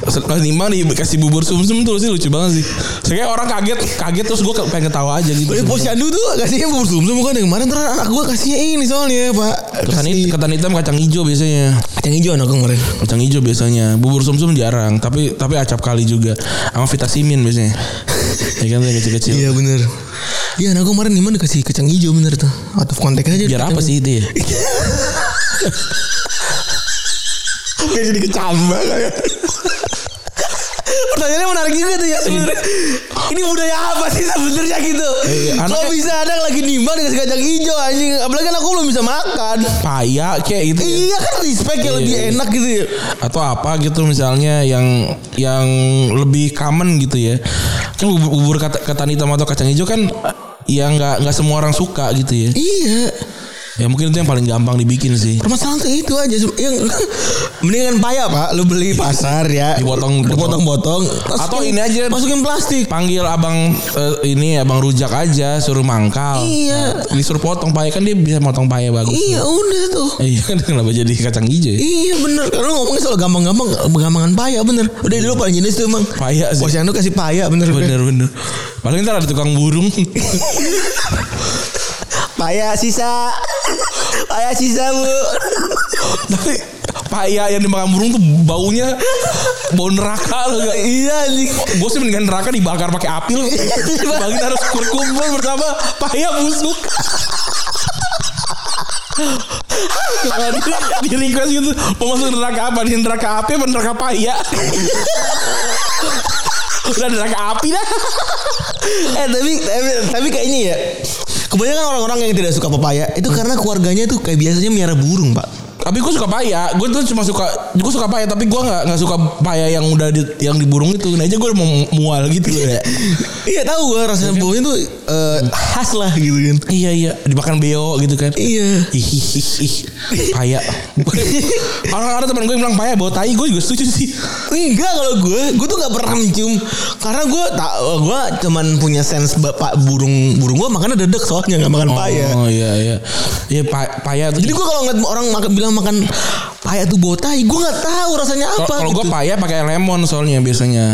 Speaker 2: setelah nimbang dikasih bubur sumsum tuh sih lucu banget sih. Saya orang kaget, kaget terus gue pengen ketawa aja gitu.
Speaker 3: Tapi posyandu tuh kasihnya bubur sumsum bukan yang kemarin Ntar anak gue kasihnya ini soalnya pak
Speaker 2: Ketan,
Speaker 3: Kasih
Speaker 2: ketan hitam kacang hijau biasanya.
Speaker 3: Kacang hijau anak kemarin
Speaker 2: Kacang hijau biasanya. Bubur sumsum jarang, tapi tapi acap kali juga. Sama vitasimin biasanya. Ya kan yang kecil-kecil.
Speaker 3: Iya bener Iya anak gue kemarin Niman dikasih kacang hijau bener tuh Out of context aja
Speaker 2: Biar apa sih itu ya?
Speaker 3: Biar jadi kecambah kayak Pertanyaannya menarik juga tuh ya sebenarnya. Ini budaya apa sih sebenarnya gitu?
Speaker 2: Iya,
Speaker 3: Kok
Speaker 2: anaknya-
Speaker 3: bisa ada lagi nimbang dikasih kacang hijau anjing? Apalagi kan aku belum bisa makan.
Speaker 2: Paya kayak gitu. ya.
Speaker 3: Iya kan respect yang
Speaker 2: Iya,
Speaker 3: lebih
Speaker 2: iya.
Speaker 3: enak gitu ya.
Speaker 2: atau apa gitu misalnya yang yang lebih common gitu ya kan bubur, ketan hitam atau kacang hijau kan yang nggak nggak semua orang suka gitu ya
Speaker 3: Iya.
Speaker 2: Ya mungkin itu yang paling gampang dibikin sih.
Speaker 3: Permasalahan tuh itu aja yang mendingan paya pak, lu beli pasar ya,
Speaker 2: Dipotong-
Speaker 3: dipotong-potong,
Speaker 2: Atau ini aja-
Speaker 3: masukin plastik.
Speaker 2: panggil abang eh, ini abang rujak aja suruh mangkal.
Speaker 3: Iya.
Speaker 2: disuruh potong paya kan dia bisa potong paya bagus
Speaker 3: Iya udah tuh.
Speaker 2: iya kan? Kenapa jadi kacang hijau ya?
Speaker 3: Iya bener. Karena lu ngomongnya soal gampang-gampang Gampangan paya bener. Udah dulu paling jenis tuh emang
Speaker 2: Paya sih.
Speaker 3: Posyandu kasih paya bener.
Speaker 2: Bener bener. Paling ntar ada tukang burung
Speaker 3: Paya sisa Paya sisa bu
Speaker 2: tapi paya yang dimakan burung tuh baunya bau neraka loh gak?
Speaker 3: Iya anjing.
Speaker 2: Gue sih mendingan neraka dibakar pakai api loh. Bagi harus berkumpul bersama paya busuk. Di, di request gitu Mau masuk neraka apa? Di neraka api apa neraka paya? Udah neraka api dah
Speaker 3: eh tapi, tapi tapi kayaknya ya kebanyakan orang-orang yang tidak suka pepaya itu karena keluarganya tuh kayak biasanya miara burung pak.
Speaker 2: Tapi gue suka paya. Gue tuh cuma suka Gue suka paya Tapi gue gak, nggak suka paya yang udah di, Yang di burung itu. Nah aja gue mau mual gitu ya.
Speaker 3: Iya tahu gue rasanya baunya tuh eh, khas lah gitu kan.
Speaker 2: Iya iya. Dimakan beo gitu kan.
Speaker 3: Iya.
Speaker 2: Ih, ih, ih, ih. Paya. Orang ada teman gue yang bilang paya Bawa tai. Gue juga setuju sih.
Speaker 3: Enggak kalau gue, gue tuh nggak pernah mencium. Karena gue tak, gue cuman punya sense bapak burung burung gue makannya dedek soalnya nggak makan paya.
Speaker 2: Oh iya iya. Iya pa- paya tuh
Speaker 3: Jadi gue kalau ngeliat orang makan bilang makan paya tuh bau tai, gue nggak tahu rasanya apa.
Speaker 2: Kalau gue
Speaker 3: gitu.
Speaker 2: paya pakai lemon soalnya biasanya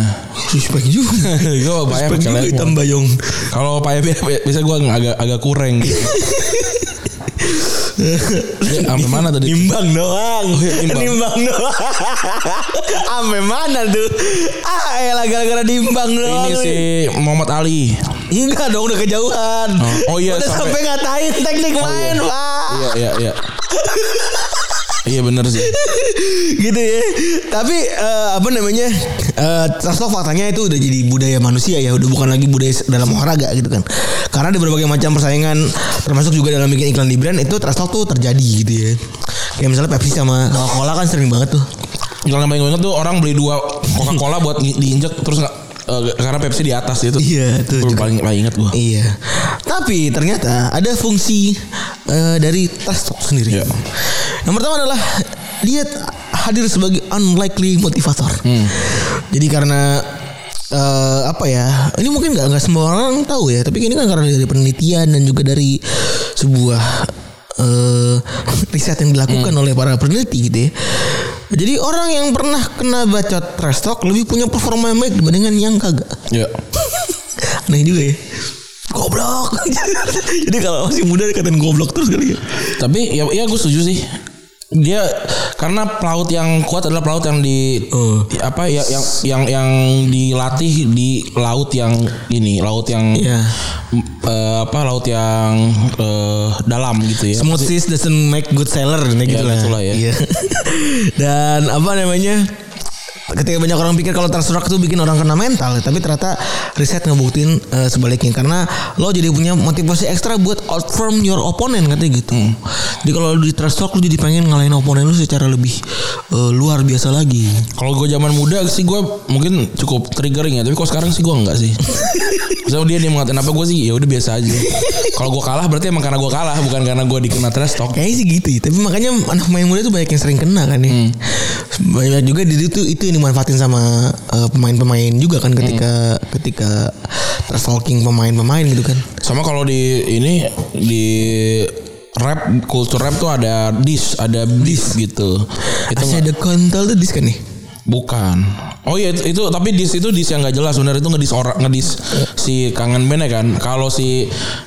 Speaker 3: Respect juga.
Speaker 2: Gue paya pakai
Speaker 3: juga hitam
Speaker 2: lemon
Speaker 3: bayong.
Speaker 2: Kalau paya bi- bi- biasa gue agak agak kurang gitu. Ya, Sampai mana tadi?
Speaker 3: Nimbang doang.
Speaker 2: nimbang.
Speaker 3: nimbang doang. Sampai mana tuh? Ah, elah gara-gara nimbang doang.
Speaker 2: Ini si Muhammad Ali.
Speaker 3: Enggak dong udah kejauhan.
Speaker 2: Oh, oh iya,
Speaker 3: Udah sampai,
Speaker 2: sampai-
Speaker 3: ngatain teknik main, Pak.
Speaker 2: Iya iya iya. Iya bener sih.
Speaker 3: gitu ya. Tapi eh, apa namanya? Eh trash talk faktanya itu udah jadi budaya manusia ya, udah bukan lagi budaya dalam olahraga gitu kan. Karena di berbagai macam persaingan termasuk juga dalam bikin iklan di brand itu trash talk tuh terjadi gitu ya. Kayak misalnya Pepsi sama Coca-Cola kan sering banget tuh.
Speaker 2: Yang paling gue inget tuh orang beli dua Coca-Cola buat di- diinjek terus nggak eh, karena Pepsi di atas itu.
Speaker 3: Iya, itu juga.
Speaker 2: paling paling inget gue.
Speaker 3: Iya. Tapi ternyata ada fungsi eh, dari talk sendiri.
Speaker 2: Iya.
Speaker 3: Yang pertama adalah dia hadir sebagai unlikely motivator. Jadi karena eh, apa ya? Ini mungkin nggak nggak semua orang tahu ya. Tapi ini kan karena dari penelitian dan juga dari sebuah eh, riset yang dilakukan oleh para peneliti gitu ya. Jadi orang yang pernah kena bacot trash talk lebih punya performa yang baik dibandingkan yang kagak.
Speaker 2: Iya.
Speaker 3: Aneh juga ya. Goblok. Jadi kalau masih muda dikatain goblok terus kali ya.
Speaker 2: Tapi ya ya gue setuju sih. Dia karena pelaut yang kuat adalah pelaut yang di, di- apa ya yang yang yang dilatih di laut yang ini, laut yang
Speaker 3: Iya.
Speaker 2: m- eh, apa laut yang eh, dalam gitu ya.
Speaker 3: Smooth seas doesn't make good sailor kayak gitu lah.
Speaker 2: gitulah ya.
Speaker 3: Iya. Dan apa namanya? Ketika banyak orang pikir kalau talk itu bikin orang kena mental, tapi ternyata riset ngebuktiin eh, sebaliknya karena lo jadi punya motivasi ekstra buat outperform your opponent katanya gitu. Jadi kalau lu di talk lu jadi pengen ngalahin opponent lu secara lebih eh, luar biasa lagi.
Speaker 2: Kalau gue zaman muda sih gue mungkin cukup triggering ya, tapi kalau sekarang sih gue enggak sih. Misalnya dia dia mengatain apa gue sih ya udah biasa aja. Kalau gue kalah berarti emang karena gue kalah bukan karena gue dikena trash talk.
Speaker 3: Kayaknya sih gitu ya. Tapi makanya anak pemain muda tuh banyak yang sering kena kan ya. Banyak juga di itu itu yang dimanfaatin sama eh, pemain-pemain juga kan ketika ketika trash talking pemain-pemain gitu kan.
Speaker 2: Sama kalau di ini di rap kultur rap tuh ada dis, ada dis gitu. Itu
Speaker 3: ada kontol tuh dis kan nih.
Speaker 2: Bukan. Oh iya itu, itu tapi dis itu dis yang nggak jelas benar itu ngedis orang ngedis si kangen band ya kan. Kalau si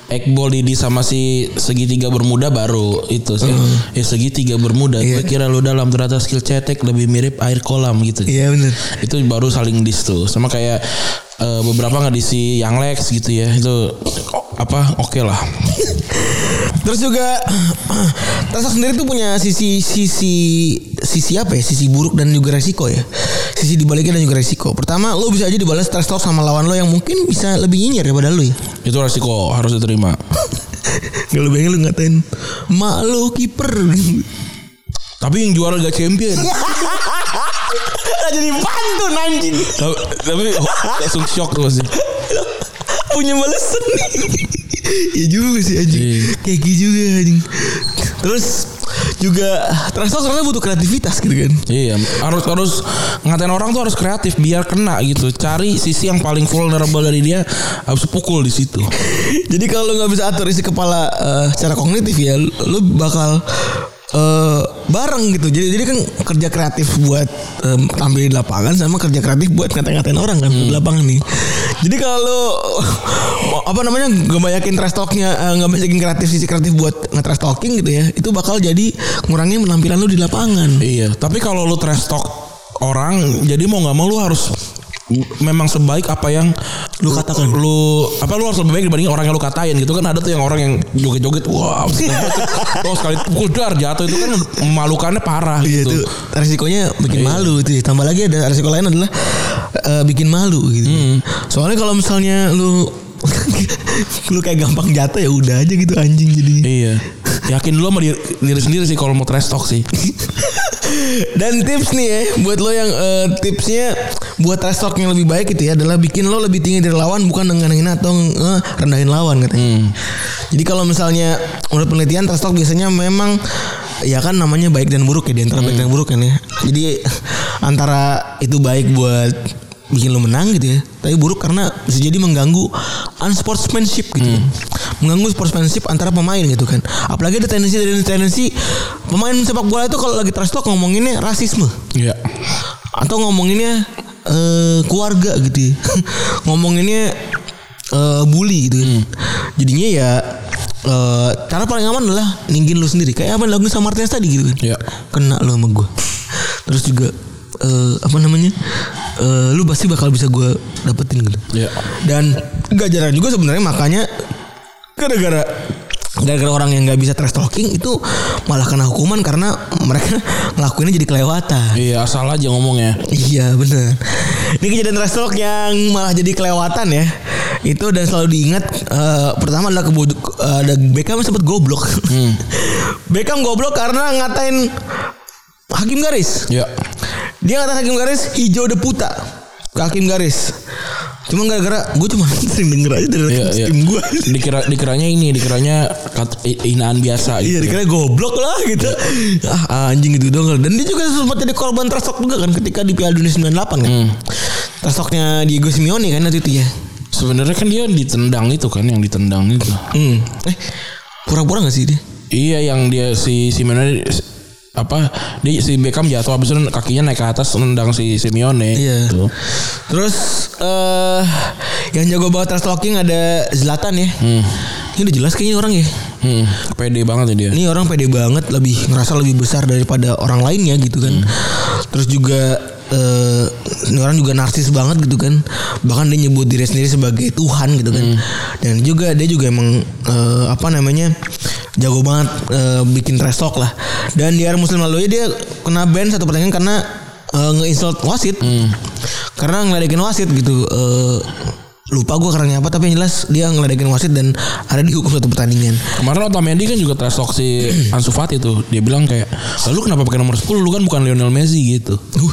Speaker 2: Ekbol di dis sama si segitiga bermuda baru itu sih. Ya segitiga bermuda. Gue kira lu dalam ternyata skill cetek lebih mirip air kolam gitu.
Speaker 3: Iya benar.
Speaker 2: itu baru saling dis tuh sama kayak eh, beberapa nggak diisi yang Lex gitu ya itu apa oke lah
Speaker 3: Terus juga Trash talk sendiri tuh punya sisi sisi sisi apa ya? Sisi buruk dan juga resiko ya. Sisi dibaliknya dan juga resiko. Pertama, lo bisa aja dibalas trash talk sama lawan lo yang mungkin bisa lebih nyinyir daripada lo ya.
Speaker 2: itu resiko harus diterima
Speaker 3: Gak lu bayangin lu ngatain Mak lu kiper
Speaker 2: tapi yang juara Liga Champion
Speaker 3: jadi pantun anjing
Speaker 2: tapi, tapi langsung shock tuh pasti
Speaker 3: Punya balasan Ya juga sih anjing
Speaker 2: Iya.
Speaker 3: Kayak gitu juga anjing Terus juga Trash talk sebenarnya butuh kreativitas gitu kan.
Speaker 2: Iya harus harus ngatain orang tuh harus kreatif biar kena gitu. Cari sisi yang paling vulnerable dari dia harus pukul di situ.
Speaker 3: Jadi kalau lu nggak bisa atur isi kepala eh, secara kognitif ya, lu bakal eh bareng gitu. Jadi jadi kan kerja kreatif buat em, tampil di lapangan sama kerja kreatif buat ngata-ngatain orang kan di lapangan nih. Jadi kalau apa namanya gak banyakin trash talknya eh, nggak banyakin kreatif sisi kreatif buat nge-trash talking gitu ya, itu bakal jadi ngurangin penampilan lu di lapangan.
Speaker 2: Iya, tapi kalau lu trash talk orang, jadi mau nggak mau lu harus memang sebaik apa yang
Speaker 3: Lu katakan.
Speaker 2: lu apa lu harus lebih baik dibanding orang yang lu katain gitu kan ada tuh yang orang yang joget-joget wah wow, sekali pukul dar jatuh itu kan memalukannya parah
Speaker 3: Iya
Speaker 2: gitu
Speaker 3: itu resikonya bikin malu itu. ya. Tambah lagi ada resiko lain adalah eh, bikin malu gitu. Soalnya kalau misalnya lu lu kayak gampang jatuh ya udah aja gitu anjing jadi.
Speaker 2: Iya. Yakin dulu sama diri, diri sendiri sih kalau mau trash talk sih.
Speaker 3: Dan tips nih ya buat lo yang eh, tipsnya buat trash talk yang lebih baik itu ya adalah bikin lo lebih tinggi dari lawan bukan dengan hina atau eh, rendahin lawan katanya. Jadi kalau misalnya menurut penelitian trash talk biasanya memang ya kan namanya baik dan buruk ya di antara baik dan buruk kan ya. Jadi antara itu baik buat bikin lo menang gitu ya. Tapi buruk karena bisa jadi mengganggu unsportsmanship gitu. Mengganggu sportsmanship antara pemain gitu kan. Apalagi ada tendensi ada tendensi pemain sepak bola itu kalau lagi trash talk ngomonginnya rasisme
Speaker 2: Iya.
Speaker 3: atau ngomonginnya eh, keluarga gitu ya. ngomonginnya eh, bully gitu kan. jadinya ya eh, cara paling aman adalah ninggin lu sendiri kayak apa yang dilakuin sama Martinez tadi gitu kan
Speaker 2: Iya.
Speaker 3: kena lu sama gue terus juga eh, apa namanya eh, lu pasti bakal bisa gue dapetin gitu
Speaker 2: Iya.
Speaker 3: dan gak jarang juga sebenarnya makanya gara-gara gara-gara orang yang nggak bisa trash talking itu malah kena hukuman karena mereka ngelakuinnya jadi kelewatan.
Speaker 2: Iya, asal aja ngomongnya.
Speaker 3: Iya bener Ini kejadian trash talk yang malah jadi kelewatan ya Itu dan selalu diingat eh, Pertama adalah kebo eh, Ada Beckham sempat goblok Beckham goblok karena ngatain Hakim garis
Speaker 2: Iya.
Speaker 3: Dia ngatain Hakim garis hijau deputa Hakim garis Cuma gara-gara Gue cuma sering denger aja dari
Speaker 2: Iya, iya.
Speaker 3: tim gue
Speaker 2: Dikira dikiranya ini, dikiranya kat, i- hinaan biasa
Speaker 3: Iya
Speaker 2: gitu.
Speaker 3: dikira goblok lah gitu Ah anjing gitu dong Dan dia juga sempat jadi korban trash talk juga kan Ketika di Piala Dunia 98 kan
Speaker 2: Hmm.
Speaker 3: Trash talknya Diego Simeone kan waktu itu ya
Speaker 2: Sebenarnya kan dia ditendang itu kan yang ditendang itu.
Speaker 3: Hmm. Eh, pura-pura gak sih dia?
Speaker 2: Iya yang dia si Simeone apa dia si Beckham jatuh habis itu kakinya naik ke atas nendang si Simeone.
Speaker 3: Iya.
Speaker 2: Gitu.
Speaker 3: Terus eh yang jago banget trash talking ada Zlatan ya. Ini udah jelas kayaknya orang ya.
Speaker 2: Hmm, pede banget ya dia.
Speaker 3: Ini orang pede banget, lebih ngerasa lebih besar daripada orang lainnya gitu kan. Terus juga eh ini orang juga narsis banget gitu kan. Bahkan dia nyebut diri sendiri sebagai Tuhan gitu kan. Dan juga dia juga emang eh, apa namanya jago banget eh, bikin trash talk lah. Dan di era Muslim lalu ya dia kena ban satu pertandingan karena eh, nge-insult wasit. Karena ngeledekin wasit gitu. Eh, lupa gue karena apa tapi yang jelas dia ngeledekin wasit dan ada dihukum satu pertandingan.
Speaker 2: Kemarin Otamendi kan juga trash talk si Ansu Fati tuh. Dia bilang kayak, "Lalu kenapa pakai nomor 10? Lu kan bukan Lionel Messi gitu." Uh,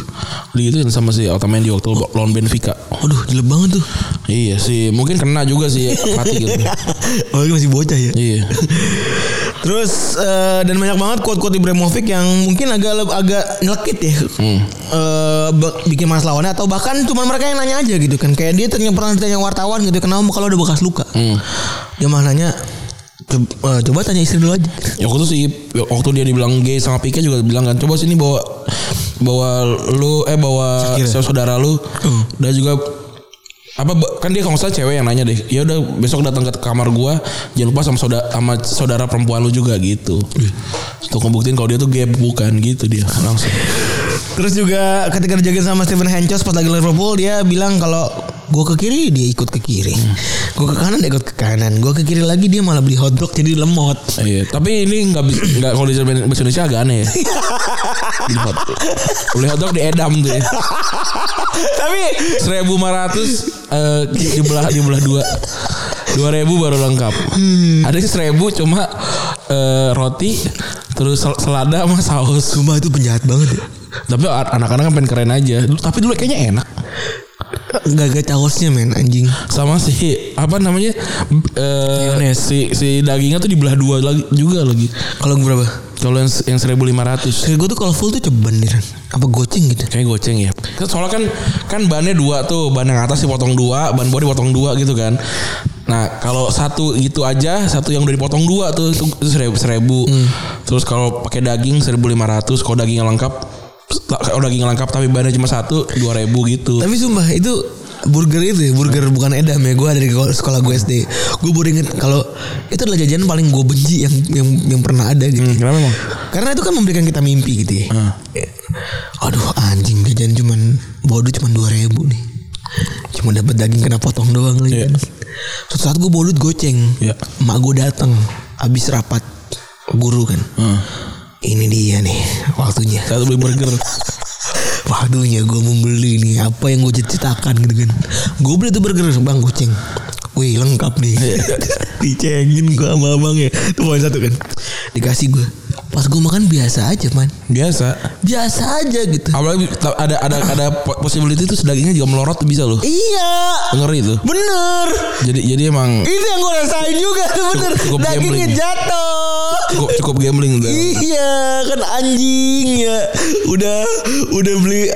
Speaker 2: gitu kan sama si Otamendi waktu lawan Benfica.
Speaker 3: Aduh, jelek banget tuh.
Speaker 2: Iya sih, mungkin kena juga sih Fati gitu.
Speaker 3: oh, ini masih bocah ya.
Speaker 2: Iya.
Speaker 3: Terus eh, dan banyak banget quote-quote Ibrahimovic yang mungkin agak agak nyelekit ya. Eh, ba- bikin masalah lawannya atau bahkan cuma mereka yang nanya aja gitu kan. Kayak dia ternyata pernah ditanya wartawan gitu, kenapa kalau ada bekas luka? Dia malah nanya coba, eh, coba tanya istri dulu aja.
Speaker 2: Ya waktu sih waktu dia dibilang gay sama Pika juga bilang kan coba sini bawa bawa lu eh bawa
Speaker 3: Shakira.
Speaker 2: saudara lu dan juga apa kan dia kalau salah cewek yang nanya deh ya udah besok datang ke kamar gua jangan lupa sama saudara sama saudara perempuan lu juga gitu untuk ngebuktiin kalau dia tuh gay bukan gitu dia langsung
Speaker 3: Terus juga ketika dijagain sama Steven Henchos pas lagi Liverpool dia bilang kalau gue ke kiri dia ikut ke kiri, gue ke kanan dia ikut ke kanan, gue ke kiri lagi dia malah beli hotdog jadi lemot.
Speaker 2: iya tapi ini nggak bisa nggak kalau di bahasa Indonesia agak aneh ya beli hot beli hotdog di edam tuh ya
Speaker 3: Tapi
Speaker 2: 1500 eh di belah di belah dua. 2000 baru lengkap. Ada yang 1000 cuma eh, roti terus sel- selada sama saus.
Speaker 3: Sumpah itu penjahat banget ya.
Speaker 2: Tapi anak-anak kan pengen keren aja. Tapi dulu kayaknya enak.
Speaker 3: Gak gak caosnya men anjing.
Speaker 2: Sama si apa namanya? eh
Speaker 3: Mayonnaise.
Speaker 2: si si dagingnya tuh dibelah dua lagi juga lagi.
Speaker 3: Kalau berapa?
Speaker 2: Kalau yang yang 1500
Speaker 3: Kayak gue tuh kalau full tuh ceban nih. Apa goceng gitu.
Speaker 2: Kayak goceng ya. Kan Soalnya kan kan bannya dua tuh, ban yang atas dipotong dua, ban bawah dipotong dua gitu kan. Nah kalau satu gitu aja, satu yang udah dipotong dua tuh itu, itu seribu, seribu. Terus kalau pakai daging 1500, kalau dagingnya lengkap kalau daging lengkap tapi bahannya cuma satu 2000 gitu.
Speaker 3: Tapi sumpah itu burger itu ya, burger bukan edam ya. Gue dari sekolah gue SD. Gue baru inget kalau itu adalah jajanan paling gue benci yang yang yang pernah ada gitu.
Speaker 2: Hmm, kenapa emang?
Speaker 3: Karena itu kan memberikan kita mimpi gitu ya. Eh, Aduh anjing jajan cuman bodoh cuman dua ribu nih. Cuma dapat daging kena potong doang lagi. Kan. Suatu saat gue bolut goceng.
Speaker 2: Iya.
Speaker 3: Mak gue datang habis rapat guru kan.
Speaker 2: Hmm.
Speaker 3: Ini dia nih waktunya.
Speaker 2: Satu beli burger.
Speaker 3: Waktunya gue membeli nih apa yang gue cita-citakan gitu kan. Gue beli tuh burger bang goceng. Wih lengkap nih. Dicengin gue sama abang ya. Itu poin satu kan. Dikasih gue. Pas gue makan biasa aja man.
Speaker 2: Biasa.
Speaker 3: Biasa aja gitu.
Speaker 2: Apalagi ada ada ada po- possibility itu dagingnya juga melorot tuh bisa loh.
Speaker 3: Iya.
Speaker 2: Ngeri itu.
Speaker 3: Bener.
Speaker 2: Jadi jadi emang
Speaker 3: Itu yang gue rasain juga tuh bener.
Speaker 2: cukup
Speaker 3: Dagingnya
Speaker 2: gambling.
Speaker 3: jatuh.
Speaker 2: cukup cukup gambling tuh.
Speaker 3: Iya kan anjing ya Udah Udah beli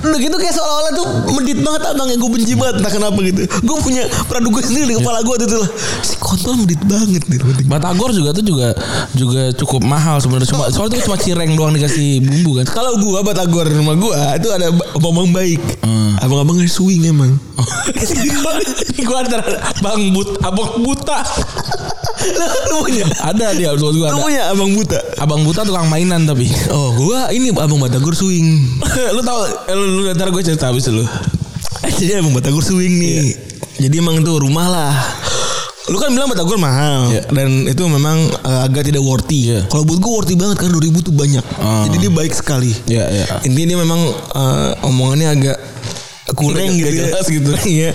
Speaker 3: Udah gitu kayak seolah-olah tuh Medit banget abang yang gue benci banget. Entah kenapa gitu. Gue punya praduga sendiri di kepala gue tuh lah. Si kontol medit banget nih
Speaker 2: Batagor juga tuh juga juga cukup mahal sebenarnya. Cuma soalnya itu cuma cireng doang dikasih bumbu kan.
Speaker 3: Kalau gue Batagor di rumah gue Itu ada abang baik.
Speaker 2: Hmm.
Speaker 3: Abang-abang swing emang.
Speaker 2: Gue antara bang but abang buta.
Speaker 3: Lu punya
Speaker 2: Ada dia gue
Speaker 3: Lu
Speaker 2: ada.
Speaker 3: punya abang buta
Speaker 2: Abang buta tukang mainan tapi.
Speaker 3: Oh gue ini abang Batagor swing
Speaker 2: lu tau eh, lu, lu ntar gue cerita habis lu.
Speaker 3: Jadi emang Batagor swing nih. Jadi emang tuh rumah lah. Lu kan bilang Batagor mahal
Speaker 2: Iya.
Speaker 3: dan itu memang eh, agak tidak worthy.
Speaker 2: Iya.
Speaker 3: Kalau buat gue worthy banget karena 2000 tuh banyak.
Speaker 2: Oh.
Speaker 3: Jadi dia baik sekali.
Speaker 2: Iya iya.
Speaker 3: Intinya dia memang eh, omongannya agak
Speaker 2: Gak
Speaker 3: gitu ya.
Speaker 2: jelas gitu.
Speaker 3: Iya.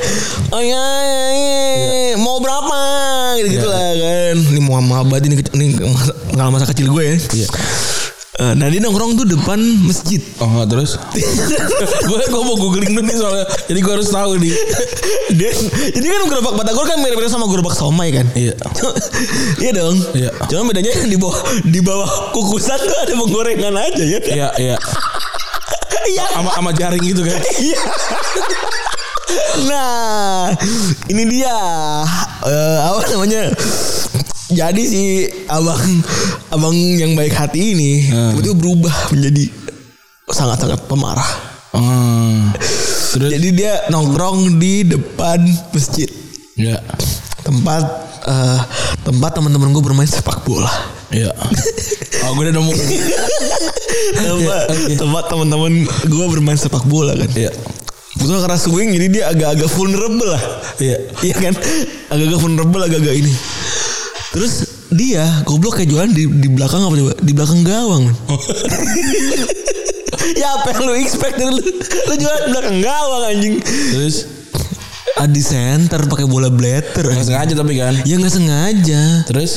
Speaker 3: Oh iya, iya, iya. mau berapa gitu, -gitu
Speaker 2: Iya.
Speaker 3: lah kan. Ini mau sama abad ini, ini masa- pengalaman masa kecil gue ya.
Speaker 2: Iya.
Speaker 3: Eh, nah dia nongkrong tuh depan masjid.
Speaker 2: Oh terus gue gue mau googling dulu nih soalnya jadi gue harus tahu nih
Speaker 3: dia, jadi kan gerobak Batagor kan mirip-mirip sama gerobak somai kan.
Speaker 2: Iya.
Speaker 3: iya dong.
Speaker 2: Iya.
Speaker 3: Cuma bedanya di bawah di bawah kukusan tuh ada penggorengan aja ya. kan?
Speaker 2: iya iya
Speaker 3: Iya.
Speaker 2: sama sama jaring gitu kan
Speaker 3: Iya. Nah, ini dia eh, apa namanya? Jadi si abang abang yang baik hati ini
Speaker 2: Hmm.
Speaker 3: tiba-tiba berubah menjadi sangat-sangat pemarah.
Speaker 2: Hmm. terus
Speaker 3: Jadi dia nongkrong di depan masjid.
Speaker 2: ya
Speaker 3: tempat eh, tempat teman-teman gue bermain sepak bola
Speaker 2: iya. Oh gue udah nemu.
Speaker 3: Tempat tempat teman-teman gue bermain sepak bola kan?
Speaker 2: Iya.
Speaker 3: Betul karena swing jadi dia agak-agak vulnerable lah.
Speaker 2: Iya.
Speaker 3: Iya kan? Agak-agak vulnerable agak-agak ini. Terus dia goblok kayak jualan di, di belakang apa coba? Di belakang gawang. Ya apa yang lu expect dari lu? Lu jualan di belakang gawang anjing.
Speaker 2: Terus?
Speaker 3: Ah, di center pakai bola blatter
Speaker 2: nggak sengaja tapi kan?
Speaker 3: Ya nggak sengaja.
Speaker 2: Terus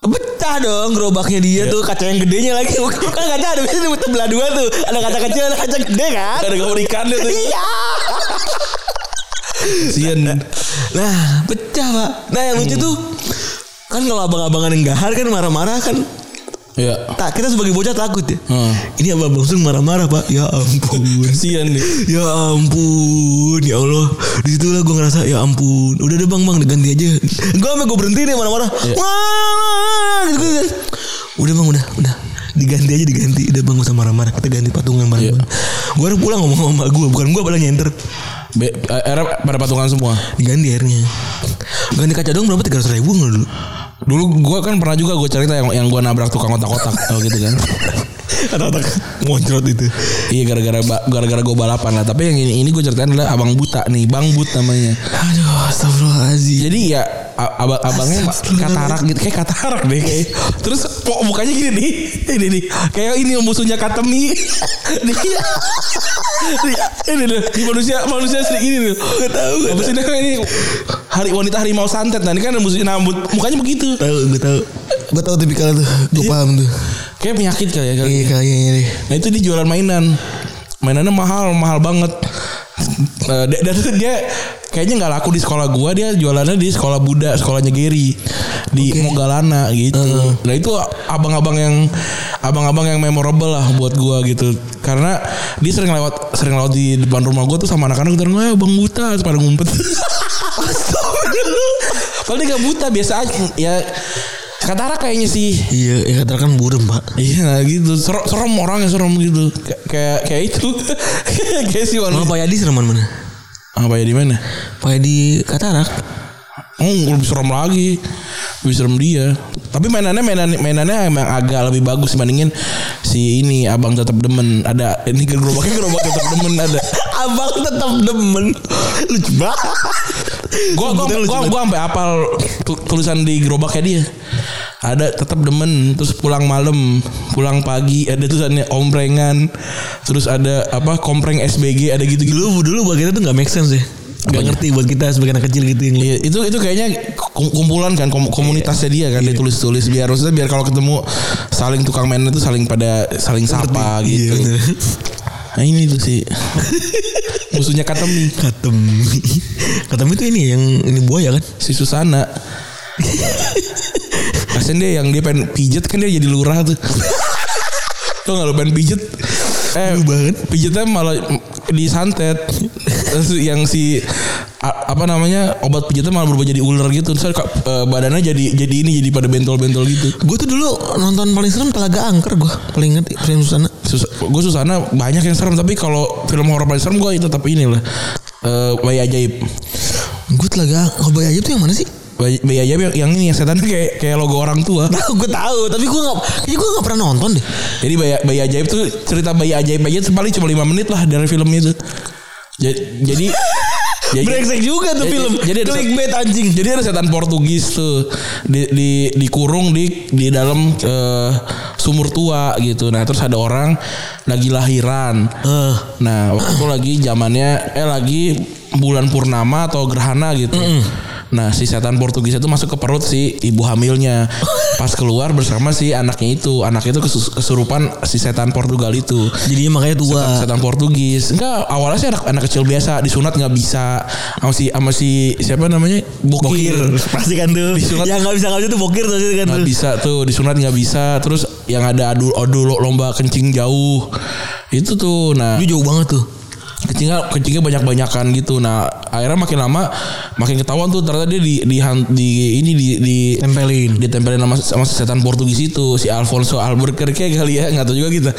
Speaker 3: Pecah dong gerobaknya dia tuh kaca yang gedenya lagi. Kan kaca ada biasanya belah dua tuh. Ada kaca kecil ada kaca gede kan?
Speaker 2: Ada gambar ikannya tuh.
Speaker 3: Iya.
Speaker 2: Sian
Speaker 3: nah pecah pak. Nah yang lucu tuh kan kalau abang-abangan yang gahar kan marah-marah kan
Speaker 2: iya
Speaker 3: tak kita sebagai bocah takut ya.
Speaker 2: Hmm.
Speaker 3: ini abang bang Sung marah-marah pak. Ya ampun.
Speaker 2: Sian nih.
Speaker 3: Ya ampun ya Allah. Di situ lah gue ngerasa ya ampun. Udah deh bang bang ganti aja. Gue sampai gue berhenti nih marah-marah. Wah, gitu, gitu. udah bang udah udah. Diganti aja diganti. Udah bang usah marah-marah. Kita ganti patungan bareng
Speaker 2: Iya.
Speaker 3: gue harus pulang ngomong sama gue bukan gue pada nyenter
Speaker 2: Be, eh, era pada patungan semua.
Speaker 3: Diganti akhirnya. Ganti kaca dong berapa? tiga ratus ribu nggak dulu?
Speaker 2: Dulu gue kan pernah juga gue cerita yang yang gue nabrak tukang otak-otak oh gitu kan
Speaker 3: kata-kata moncrot itu
Speaker 2: Iya gara-gara gara-gara gue balapan lah. Tapi yang ini ini gue ceritain adalah abang buta nih, bang but namanya.
Speaker 3: aduh astagfirullahaladzim
Speaker 2: Jadi ya abang abangnya katarak gitu, kayak katarak deh. Kayak. Terus kok mukanya gini nih, ini nih, kayak ini musuhnya Katemi. Nih. Nih, ini loh, di manusia manusia sering ini loh.
Speaker 3: Gak tahu gak
Speaker 2: Abis ini ini hari wanita harimau santet. Nah ini kan musuhnya nambut, mukanya begitu.
Speaker 3: tahu gue tahu gue tahu tipikal tuh gue paham tuh
Speaker 2: Kayak penyakit kali ya. kali.
Speaker 3: iya kayaknya deh
Speaker 2: Nah itu dia jualan mainan. Mainannya mahal Mahal banget. Eh, Dan dan dia Kayaknya nggak laku di sekolah gua Dia jualannya di sekolah Buddha Sekolahnya Gary Di Mogalana gitu. Nah itu abang-abang yang Abang-abang yang memorable lah Buat gua gitu. Karena Dia sering lewat Sering lewat di depan rumah gua tuh Sama anak-anak Terus "Eh, bang buta pada ngumpet. Padahal dia gak buta Biasa aja. Ya Katara kayaknya sih.
Speaker 3: Iya, ya katakan burem pak.
Speaker 2: Iya gitu. Serem, serem orangnya serem gitu. Kay- kayak kayak itu. Kayak si Wan
Speaker 3: Pak Yadi sereman mana?
Speaker 2: apa ya di mana?
Speaker 3: Pak Yadi Katarak.
Speaker 2: oh lebih serem lagi serem dia tapi mainannya mainan mainannya emang agak lebih bagus dibandingin si ini abang tetap demen ada ini gerobaknya gerobak tetap demen ada
Speaker 3: Abang tetap demen. Lucu banget.
Speaker 2: gua gua gua, gua sampai apal tu- tulisan di gerobaknya dia ada tetap demen terus pulang malam pulang pagi ada tulisannya omprengan terus ada apa kompreng SBG ada gitu gitu
Speaker 3: Dulu dulu kita tuh nggak make sense ya. Gak ngerti buat kita sebagai anak kecil gitu yang.
Speaker 2: Iya, itu itu kayaknya kum- kumpulan kan kom- komunitasnya dia kan dia tulis-tulis biar maksudnya biar kalau ketemu saling tukang main itu saling pada saling sapa
Speaker 3: Iya,
Speaker 2: gitu.
Speaker 3: bener.
Speaker 2: Nah ini tuh sih musuhnya Katemi
Speaker 3: Katem. Katem itu ini yang ini buaya kan?
Speaker 2: si Susana. Kasian dia yang dia pengen pijet kan dia jadi lurah tuh. Tuh nggak lo pengen pijet Eh
Speaker 3: banget.
Speaker 2: Pijetnya malah disantet Terus yang si a- apa namanya obat pijetnya malah berubah jadi ular gitu terus eh, badannya jadi jadi ini jadi pada bentol-bentol gitu
Speaker 3: Gue tuh dulu nonton paling serem Telaga Angker gue paling inget film Susana.
Speaker 2: Sus gue Susana banyak yang serem tapi kalau film horor paling serem gue tetap ini lah Eh, bayi ajaib
Speaker 3: Gue Telaga oh, Bayi Ajaib tuh yang mana sih?
Speaker 2: Bayi, bayi ajaib yang, yang ini yang setannya kayak kayak logo orang tua
Speaker 3: Tahu gue tahu tapi gue nggak kayaknya gue nggak pernah nonton deh.
Speaker 2: Jadi bayi, bayi ajaib tuh cerita bayi ajaib aja paling cuma 5 menit lah dari filmnya itu. Jadi jadi jadi-
Speaker 3: Brengsek juga tuh
Speaker 2: jadi-
Speaker 3: film.
Speaker 2: Jadi ada
Speaker 3: Clickbait anjing.
Speaker 2: Jadi ada setan Portugis tuh di di dikurung di di dalam eh, sumur tua gitu. Nah, terus ada orang lagi lahiran.
Speaker 3: Eh,
Speaker 2: Nah, waktu itu lagi zamannya eh lagi bulan purnama atau gerhana gitu. Nah, si setan Portugis itu masuk ke perut si ibu hamilnya. Pas keluar bersama si anaknya itu. Anaknya itu kesurupan si setan Portugal itu.
Speaker 3: jadinya makanya tua.
Speaker 2: Setan Portugis. Enggak, awalnya sih anak anak kecil biasa, disunat nggak bisa. Sama si sama si siapa namanya?
Speaker 3: Bokir
Speaker 2: Bokir.
Speaker 3: pasti kan tuh.
Speaker 2: Disunat-
Speaker 3: Yang nggak bisa nggak bisa tuh bokir tuh kan
Speaker 2: nggak bisa tuh disunat nggak bisa terus yang ada adu adu lomba kencing jauh itu tuh nah
Speaker 3: Itu jauh banget tuh.
Speaker 2: Kencingnya kencingnya banyak banyakan gitu nah akhirnya makin lama makin ketahuan tuh ternyata dia di di, di ini di di
Speaker 3: Tempelin.
Speaker 2: ditempelin sama sama setan Portugis itu si Alfonso Albuquerque kali ya nggak tahu juga kita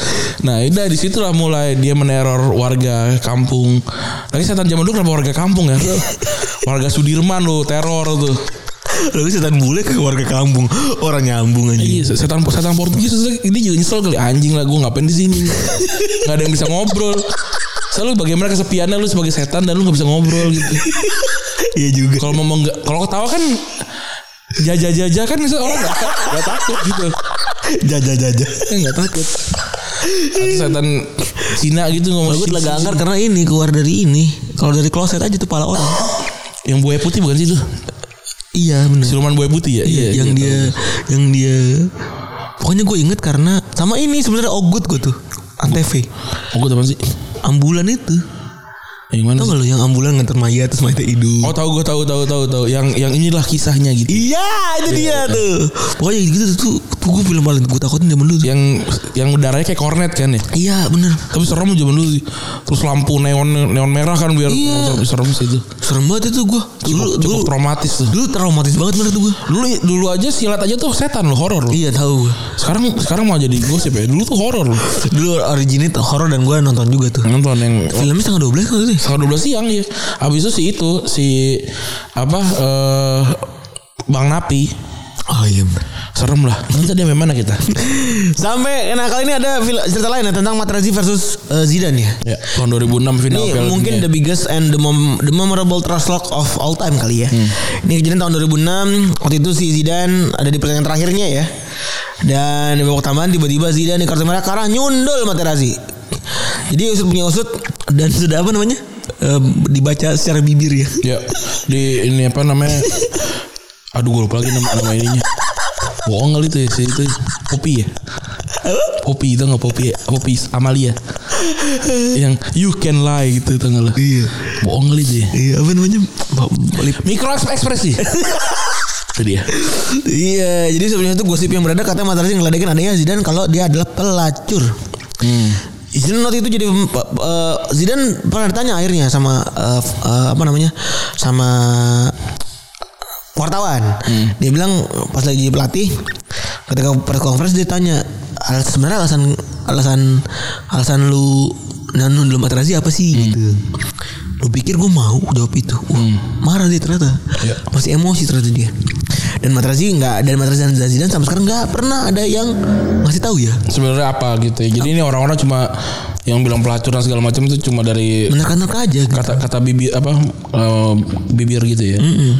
Speaker 2: nah udah di situlah mulai dia meneror warga kampung lagi setan zaman dulu kenapa warga kampung ya warga Sudirman lo teror tuh
Speaker 3: Lalu setan bule ke warga kampung. Orang nyambung aja.
Speaker 2: Iya, setan setan Portugis ini juga nyesel kali anjing lah gue ngapain di sini. Gak ada yang bisa ngobrol. Selalu bagaimana kesepiannya lu sebagai setan dan lu gak bisa ngobrol gitu.
Speaker 3: Iya juga.
Speaker 2: Kalau ngomong nggak, kalau ketawa kan jajah jajah kan orang gak, gak takut gitu.
Speaker 3: Jaja jaja.
Speaker 2: Eh, Gak takut. Atau setan Cina gitu ngomong
Speaker 3: laga
Speaker 2: sih,
Speaker 3: angker karena ini keluar dari ini. Kalau dari kloset aja tuh pala orang.
Speaker 2: Yang buaya putih bukan sih itu?
Speaker 3: iya benar.
Speaker 2: Siluman buaya putih ya?
Speaker 3: Iya, yang dia yang dia pokoknya gue inget karena sama ini sebenarnya Ogut gue tuh Antv
Speaker 2: Oh gue sih.
Speaker 3: ambulan itu
Speaker 2: Yang mana?
Speaker 3: gak lo yang ambulan nganter mayat terus mayatnya hidup
Speaker 2: Oh tahu gue tahu tahu tahu tahu. Yang yang inilah kisahnya gitu.
Speaker 3: iya itu dia tuh pokoknya gitu tuh tuh gue film paling gue takutin zaman dulu tuh.
Speaker 2: Yang yang udaranya kayak kornet kan ya?
Speaker 3: iya bener
Speaker 2: Tapi serem zaman dulu sih. Terus lampu neon neon merah kan biar
Speaker 3: Iya.
Speaker 2: serem sih itu.
Speaker 3: Serem banget itu gue dulu
Speaker 2: Cukup,
Speaker 3: dulu
Speaker 2: traumatis tuh.
Speaker 3: dulu traumatis banget bener tuh gue
Speaker 2: Dulu dulu aja silat aja tuh setan loh horor loh.
Speaker 3: iya tahu gue
Speaker 2: Sekarang sekarang mau jadi gosip ya. Dulu tuh horor loh.
Speaker 3: dulu originnya horor dan gue nonton juga tuh
Speaker 2: Nonton yang
Speaker 3: filmnya dua belas kan itu ya?
Speaker 2: setengah 12 siang ya. Habis itu si itu si apa eh Bang Napi
Speaker 3: oh iya
Speaker 2: serem lah. Nanti dia mana kita?
Speaker 3: Sampai nah kali ini ada cerita lain ya tentang Materazzi versus eh, Zidane ya.
Speaker 2: ya, tahun 2006 final
Speaker 3: Ini mungkin
Speaker 2: Dunia.
Speaker 3: the biggest and the, mom, the memorable trash talk of all time kali ya. Ini kejadian tahun 2006. Waktu itu si Zidane ada di pertandingan terakhirnya ya. Dan di babak tambahan tiba-tiba Zidane di kartu merah karena nyundul Materazzi. Jadi usut punya usut dan sudah apa namanya? Dibaca secara bibir ya.
Speaker 2: Ya, di ini apa namanya? Aduh gue lupa lagi nama, nama ininya. Bohong kali itu ya, si itu Poppy ya. Poppy itu nggak Poppy ya? Poppy Amalia. Yang you can lie gitu tau nggak lo?
Speaker 3: Iya.
Speaker 2: Bohong kali itu ya.
Speaker 3: Iya apa namanya?
Speaker 2: Mikro ekspresi. itu dia.
Speaker 3: Iya, jadi sebenarnya itu gosip yang beredar katanya Materazzi ngeledekin adanya Zidane kalau dia adalah pelacur.
Speaker 2: Hmm.
Speaker 3: Zidane waktu itu jadi eh, Zidane pernah ditanya akhirnya sama f- eh, apa namanya sama wartawan. Dia bilang pas lagi pelatih ketika press conference dia tanya "Al- sebenarnya alasan alasan alasan lu nanu dalam Materazzi apa sih gitu. Lu pikir gue mau jawab itu? Wah, marah dia ternyata.
Speaker 2: Iya.
Speaker 3: Masih emosi ternyata dia. Dan Materazzi nggak dan Materazzi dan Zidane sampai sekarang nggak pernah ada yang ngasih tahu ya.
Speaker 2: Sebenarnya apa gitu ya. Jadi ini orang-orang cuma yang bilang pelacur dan segala macam itu cuma dari
Speaker 3: Menerka-nerka aja gitu.
Speaker 2: kata kata bibir apa eh, bibir gitu ya.
Speaker 3: Mm-mm.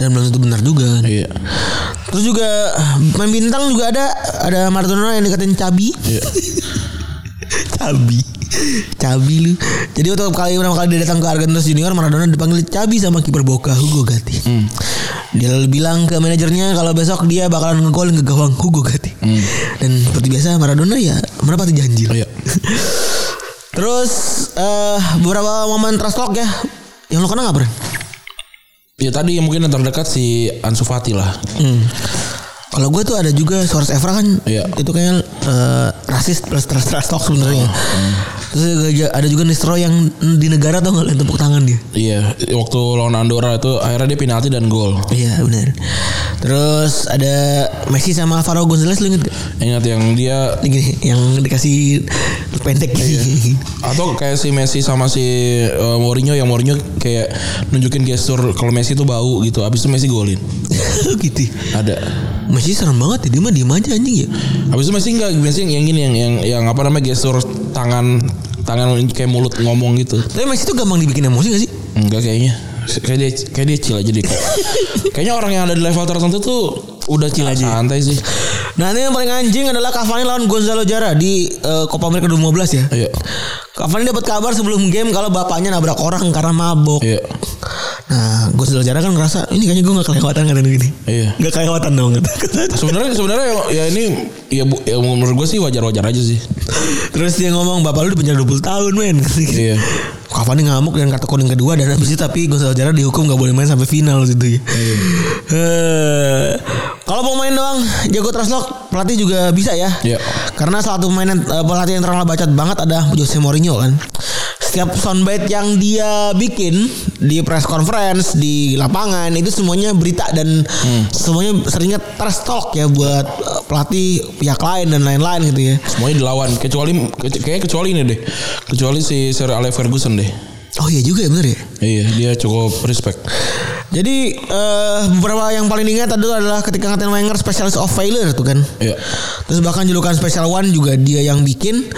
Speaker 3: Dan belum tentu benar juga.
Speaker 2: Iya.
Speaker 3: Terus juga main bintang juga ada ada Maradona yang dikatain cabi.
Speaker 2: Iya.
Speaker 3: cabi. Cabi lu. Jadi waktu kali pertama kali dia datang ke Argentinos Junior Maradona dipanggil cabi sama kiper Boca Hugo Gatti. Dia lalu bilang ke manajernya kalau besok dia bakalan ngegolin ke gawang Hugo Gatti. Dan seperti biasa Maradona ya menepati janji. lah.
Speaker 2: Iya.
Speaker 3: Terus eh beberapa momen trash talk ya. Yang lo kenal gak Bro?
Speaker 2: Ya tadi yang mungkin yang terdekat si Ansu Fati lah.
Speaker 3: Hmm. Kalau gue tuh ada juga Suarez Evra kan
Speaker 2: Iya.
Speaker 3: itu kayak eh, rasis plus trash trash talk sebenarnya. Terus ada juga Nistro yang di negara tau nggak yang tepuk tangan dia.
Speaker 2: Iya, waktu lawan Andorra itu akhirnya dia penalti dan gol.
Speaker 3: Iya benar. Terus ada Messi sama Alvaro Gonzalez lu inget gak?
Speaker 2: Ingat yang dia
Speaker 3: Ini gini, yang dikasih pendek gini.
Speaker 2: atau kayak si Messi sama si eh, Mourinho yang Mourinho kayak nunjukin gestur kalau Messi itu bau gitu. Habis itu Messi golin.
Speaker 3: gitu.
Speaker 2: Ada.
Speaker 3: Messi serem banget ya dia mah diem aja anjing ya.
Speaker 2: Habis itu Messi enggak Messi yang gini yang yang yang apa namanya gestur tangan tangan kayak mulut ngomong gitu.
Speaker 3: Tapi Messi tuh gampang dibikin emosi gak sih?
Speaker 2: Enggak kayaknya. Kayak dia kayak dia chill aja deh. Kayaknya orang yang ada di level tertentu tuh udah chill aja. Santai sih.
Speaker 3: Nah ini yang paling anjing adalah Cavani lawan Gonzalo Jara di eh, Copa America 2015 ya.
Speaker 2: Iya.
Speaker 3: Cavani dapat kabar sebelum game kalau bapaknya nabrak orang karena mabok.
Speaker 2: Iya.
Speaker 3: Nah, Gonzalo Jara kan ngerasa ini kayaknya gue gak kelewatan kan ini.
Speaker 2: Iya.
Speaker 3: Gak kelewatan dong.
Speaker 2: Sebenarnya sebenarnya ya ini ya, bu, ya menurut gue sih wajar-wajar aja sih.
Speaker 3: Terus dia ngomong bapak lu di penjara 20 tahun men.
Speaker 2: Iya.
Speaker 3: Cavani ngamuk dan kartu kuning kedua dan habis itu tapi Gonzalo Jara dihukum gak boleh main sampai final gitu ya. Eh, Kalau mau main doang jago translok pelatih juga bisa ya.
Speaker 2: Iya.
Speaker 3: Karena salah satu pemain yang- eh, pelatih yang terkenal bacot banget ada Jose Mourinho kan. Setiap soundbite yang dia bikin di press conference di lapangan itu semuanya berita dan semuanya seringnya trash talk ya buat eh, pelatih pihak lain dan lain-lain gitu ya.
Speaker 2: Semuanya dilawan kecuali ke- kayaknya kecuali ini deh. Kecuali si Sir Alex Ferguson deh.
Speaker 3: Oh iya juga ya bener ya.
Speaker 2: Iya, dia cukup respect.
Speaker 3: Jadi eh, beberapa yang paling diingat adalah adalah ketika ngatain Wenger specialist of failure tuh kan.
Speaker 2: Iya.
Speaker 3: Terus bahkan julukan special one juga dia yang bikin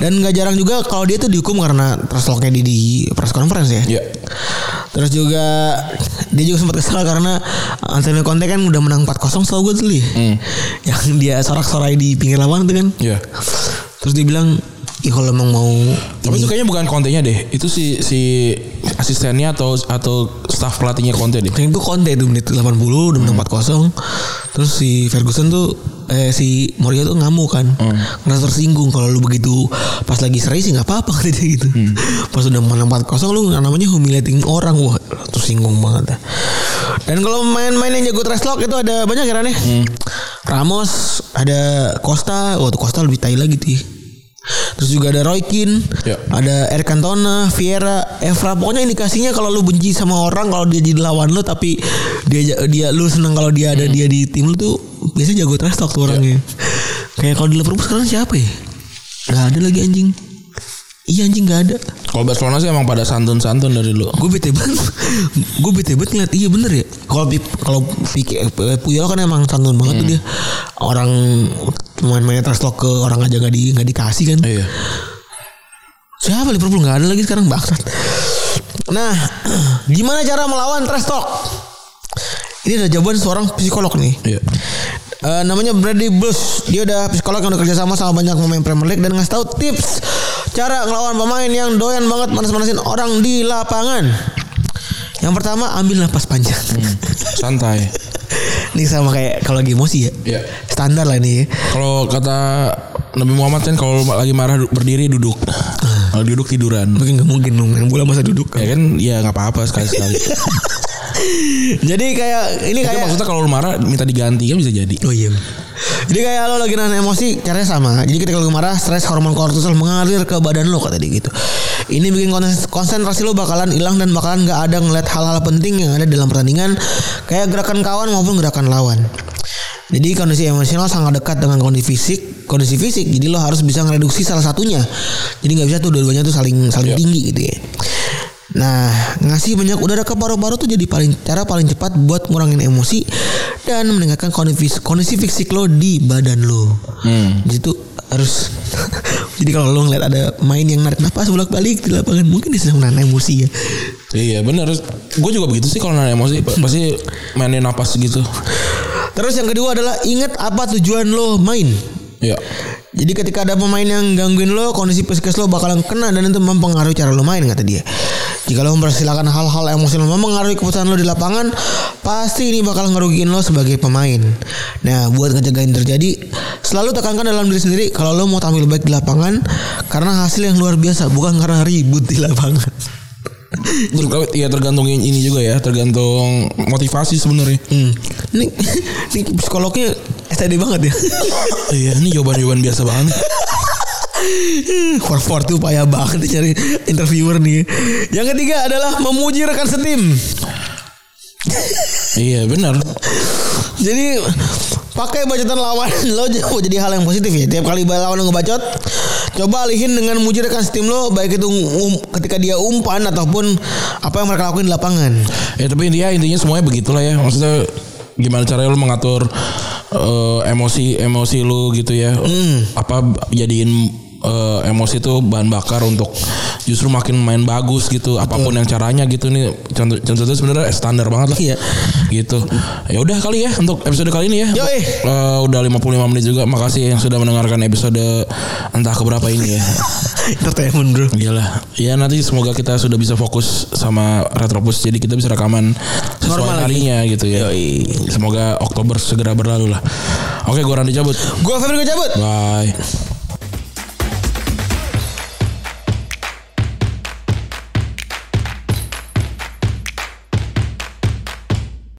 Speaker 3: dan nggak jarang juga kalau dia tuh dihukum karena trash talknya di, di press conference ya.
Speaker 2: Iya.
Speaker 3: Terus juga dia juga sempat kesal karena Antonio Conte kan udah menang 4-0 setahu gue ya.
Speaker 2: Hmm.
Speaker 3: Yang dia sorak-sorai di pinggir lapangan tuh kan.
Speaker 2: Iya.
Speaker 3: Terus dia bilang, "Ih kalau emang mau
Speaker 2: Tapi itu kayaknya bukan Conte-nya deh. Itu si si asistennya atau atau staff pelatihnya Conte deh.
Speaker 3: Yang itu Conte itu menit 80 udah menang 4-0. Terus si Ferguson tuh eh si Mourinho tuh ngamuk kan. Ngerasa tersinggung kalau lu begitu pas lagi serai sih nggak apa-apa dia gitu. Pas udah menang 4-0 lu namanya humiliating orang wah tersinggung banget dah. Dan kalau main-main yang jago trash talk itu ada banyak ya Ran, ya? Ramos, ada Costa, wah tuh Costa lebih tai lagi tuh. Ya. Terus juga ada Roy Keane,
Speaker 2: Ya.
Speaker 3: ada Eric Cantona, Vieira, Evra. Pokoknya indikasinya kalau lu benci sama orang kalau dia jadi lawan lu tapi dia dia lu seneng kalau dia ada dia di tim lu tuh biasanya jago trash talk tuh orangnya. Kayak kalau di Liverpool sekarang siapa ya? Gak ada lagi anjing. Iya anjing gak ada.
Speaker 2: Kalau Barcelona sih emang pada santun-santun dari dulu.
Speaker 3: Gue bete banget. gue bete banget ngeliat iya bener ya. Kalau kalau eh, Puyol kan emang santun banget tuh dia. Orang main-main trash talk ke orang aja nggak di nggak dikasih kan.
Speaker 2: Iya.
Speaker 3: Siapa Liverpool nggak ada lagi sekarang bangsat. Nah, gimana cara melawan trash talk? Ini ada jawaban seorang psikolog nih.
Speaker 2: Iya.
Speaker 3: Eh, namanya Brady Bush. Dia udah psikolog yang udah kerja sama sama banyak pemain Premier League dan ngasih tahu tips cara ngelawan pemain yang doyan banget manas-manasin orang di lapangan. Yang pertama ambil napas panjang.
Speaker 2: Santai.
Speaker 3: Ini sama kayak kalau lagi emosi ya.
Speaker 2: Iya.
Speaker 3: Standar lah ini. ya.
Speaker 2: Kalau kata Nabi Muhammad kan kalau lagi marah berdiri duduk. Kalau duduk tiduran.
Speaker 3: Mungkin nggak mungkin main bola masa duduk.
Speaker 2: Ya kan ya nggak apa-apa sekali-sekali.
Speaker 3: Jadi kayak ini kayak
Speaker 2: maksudnya kalau lu marah minta diganti kan bisa jadi.
Speaker 3: Oh iya. Jadi kayak lo lagi nahan emosi caranya sama. Jadi ketika lo marah, stres hormon kortisol mengalir ke badan lo kata dia gitu. Ini bikin konsen- konsentrasi lo bakalan hilang dan bakalan nggak ada ngeliat hal-hal penting yang ada dalam pertandingan kayak gerakan kawan maupun gerakan lawan. Jadi kondisi emosional sangat dekat dengan kondisi fisik, kondisi fisik. Jadi lo harus bisa ngereduksi salah satunya. Jadi nggak bisa tuh dua-duanya tuh saling saling tinggi gitu ya. Nah, ngasih banyak udara ke paru-paru tuh jadi paling cara paling cepat buat ngurangin emosi dan meningkatkan kondisi kondisi fisik lo di badan lo.
Speaker 2: Hmm.
Speaker 3: Jadi tuh harus jadi kalau lo ngeliat ada main yang narik napas bolak balik di lapangan mungkin dia sedang menahan emosi ya.
Speaker 2: Iya bener Gue juga begitu sih kalau nahan emosi pa- Pasti mainin napas gitu
Speaker 3: Terus yang kedua adalah ingat apa tujuan lo main.
Speaker 2: Ya
Speaker 3: Jadi ketika ada pemain yang gangguin lo, kondisi psikis lo bakalan kena dan itu mempengaruhi cara lo main kata dia. Jika lo mempersilahkan hal-hal emosional mempengaruhi keputusan lo di lapangan, pasti ini bakal ngerugiin lo sebagai pemain. Nah, buat ngejagain terjadi, selalu tekankan dalam diri sendiri kalau lo mau tampil baik di lapangan karena hasil yang luar biasa, bukan karena ribut di lapangan.
Speaker 2: Iya tergantung ini ini juga ya Tergantung motivasi sebenarnya
Speaker 3: Hmm. Ini, ini psikolognya STD banget ya.
Speaker 2: Iya ini jawaban-jawaban biasa banget
Speaker 3: For for tuh payah banget cari interviewer nih. Yang ketiga adalah memuji rekan setim.
Speaker 2: Iya benar
Speaker 3: Jadi pakai bacotan lawan lo jadi hal yang positif ya. Tiap kali lawan lo ngebacot, coba alihin dengan muji rekan setim lo baik itu um, ketika dia umpan ataupun apa yang mereka lakuin di lapangan.
Speaker 2: Ya tapi intinya intinya semuanya begitulah ya Maksudnya Gimana caranya lu mengatur eh, Emosi Emosi lu gitu ya. Apa jadiin eh, Emosi itu bahan bakar untuk Justru makin main bagus gitu Apa pun yang caranya gitu nih Contoh contohnya sebenarnya standar banget lah
Speaker 3: Iya.
Speaker 2: Gitu Ya udah kali ya Untuk episode kali ini ya
Speaker 3: Yoi.
Speaker 2: Eh, Udah 55 menit juga Makasih yang sudah mendengarkan episode Entah keberapa ini ya
Speaker 3: Entertainment bro.
Speaker 2: Iyalah. Ya nanti semoga kita sudah bisa fokus sama Retropus jadi kita bisa rekaman sesuai
Speaker 3: Normal lagi.
Speaker 2: harinya gitu ya. Semoga Oktober segera berlalu lah. Oke, gua Randy cabut.
Speaker 3: Gua Febri gue cabut.
Speaker 2: Bye.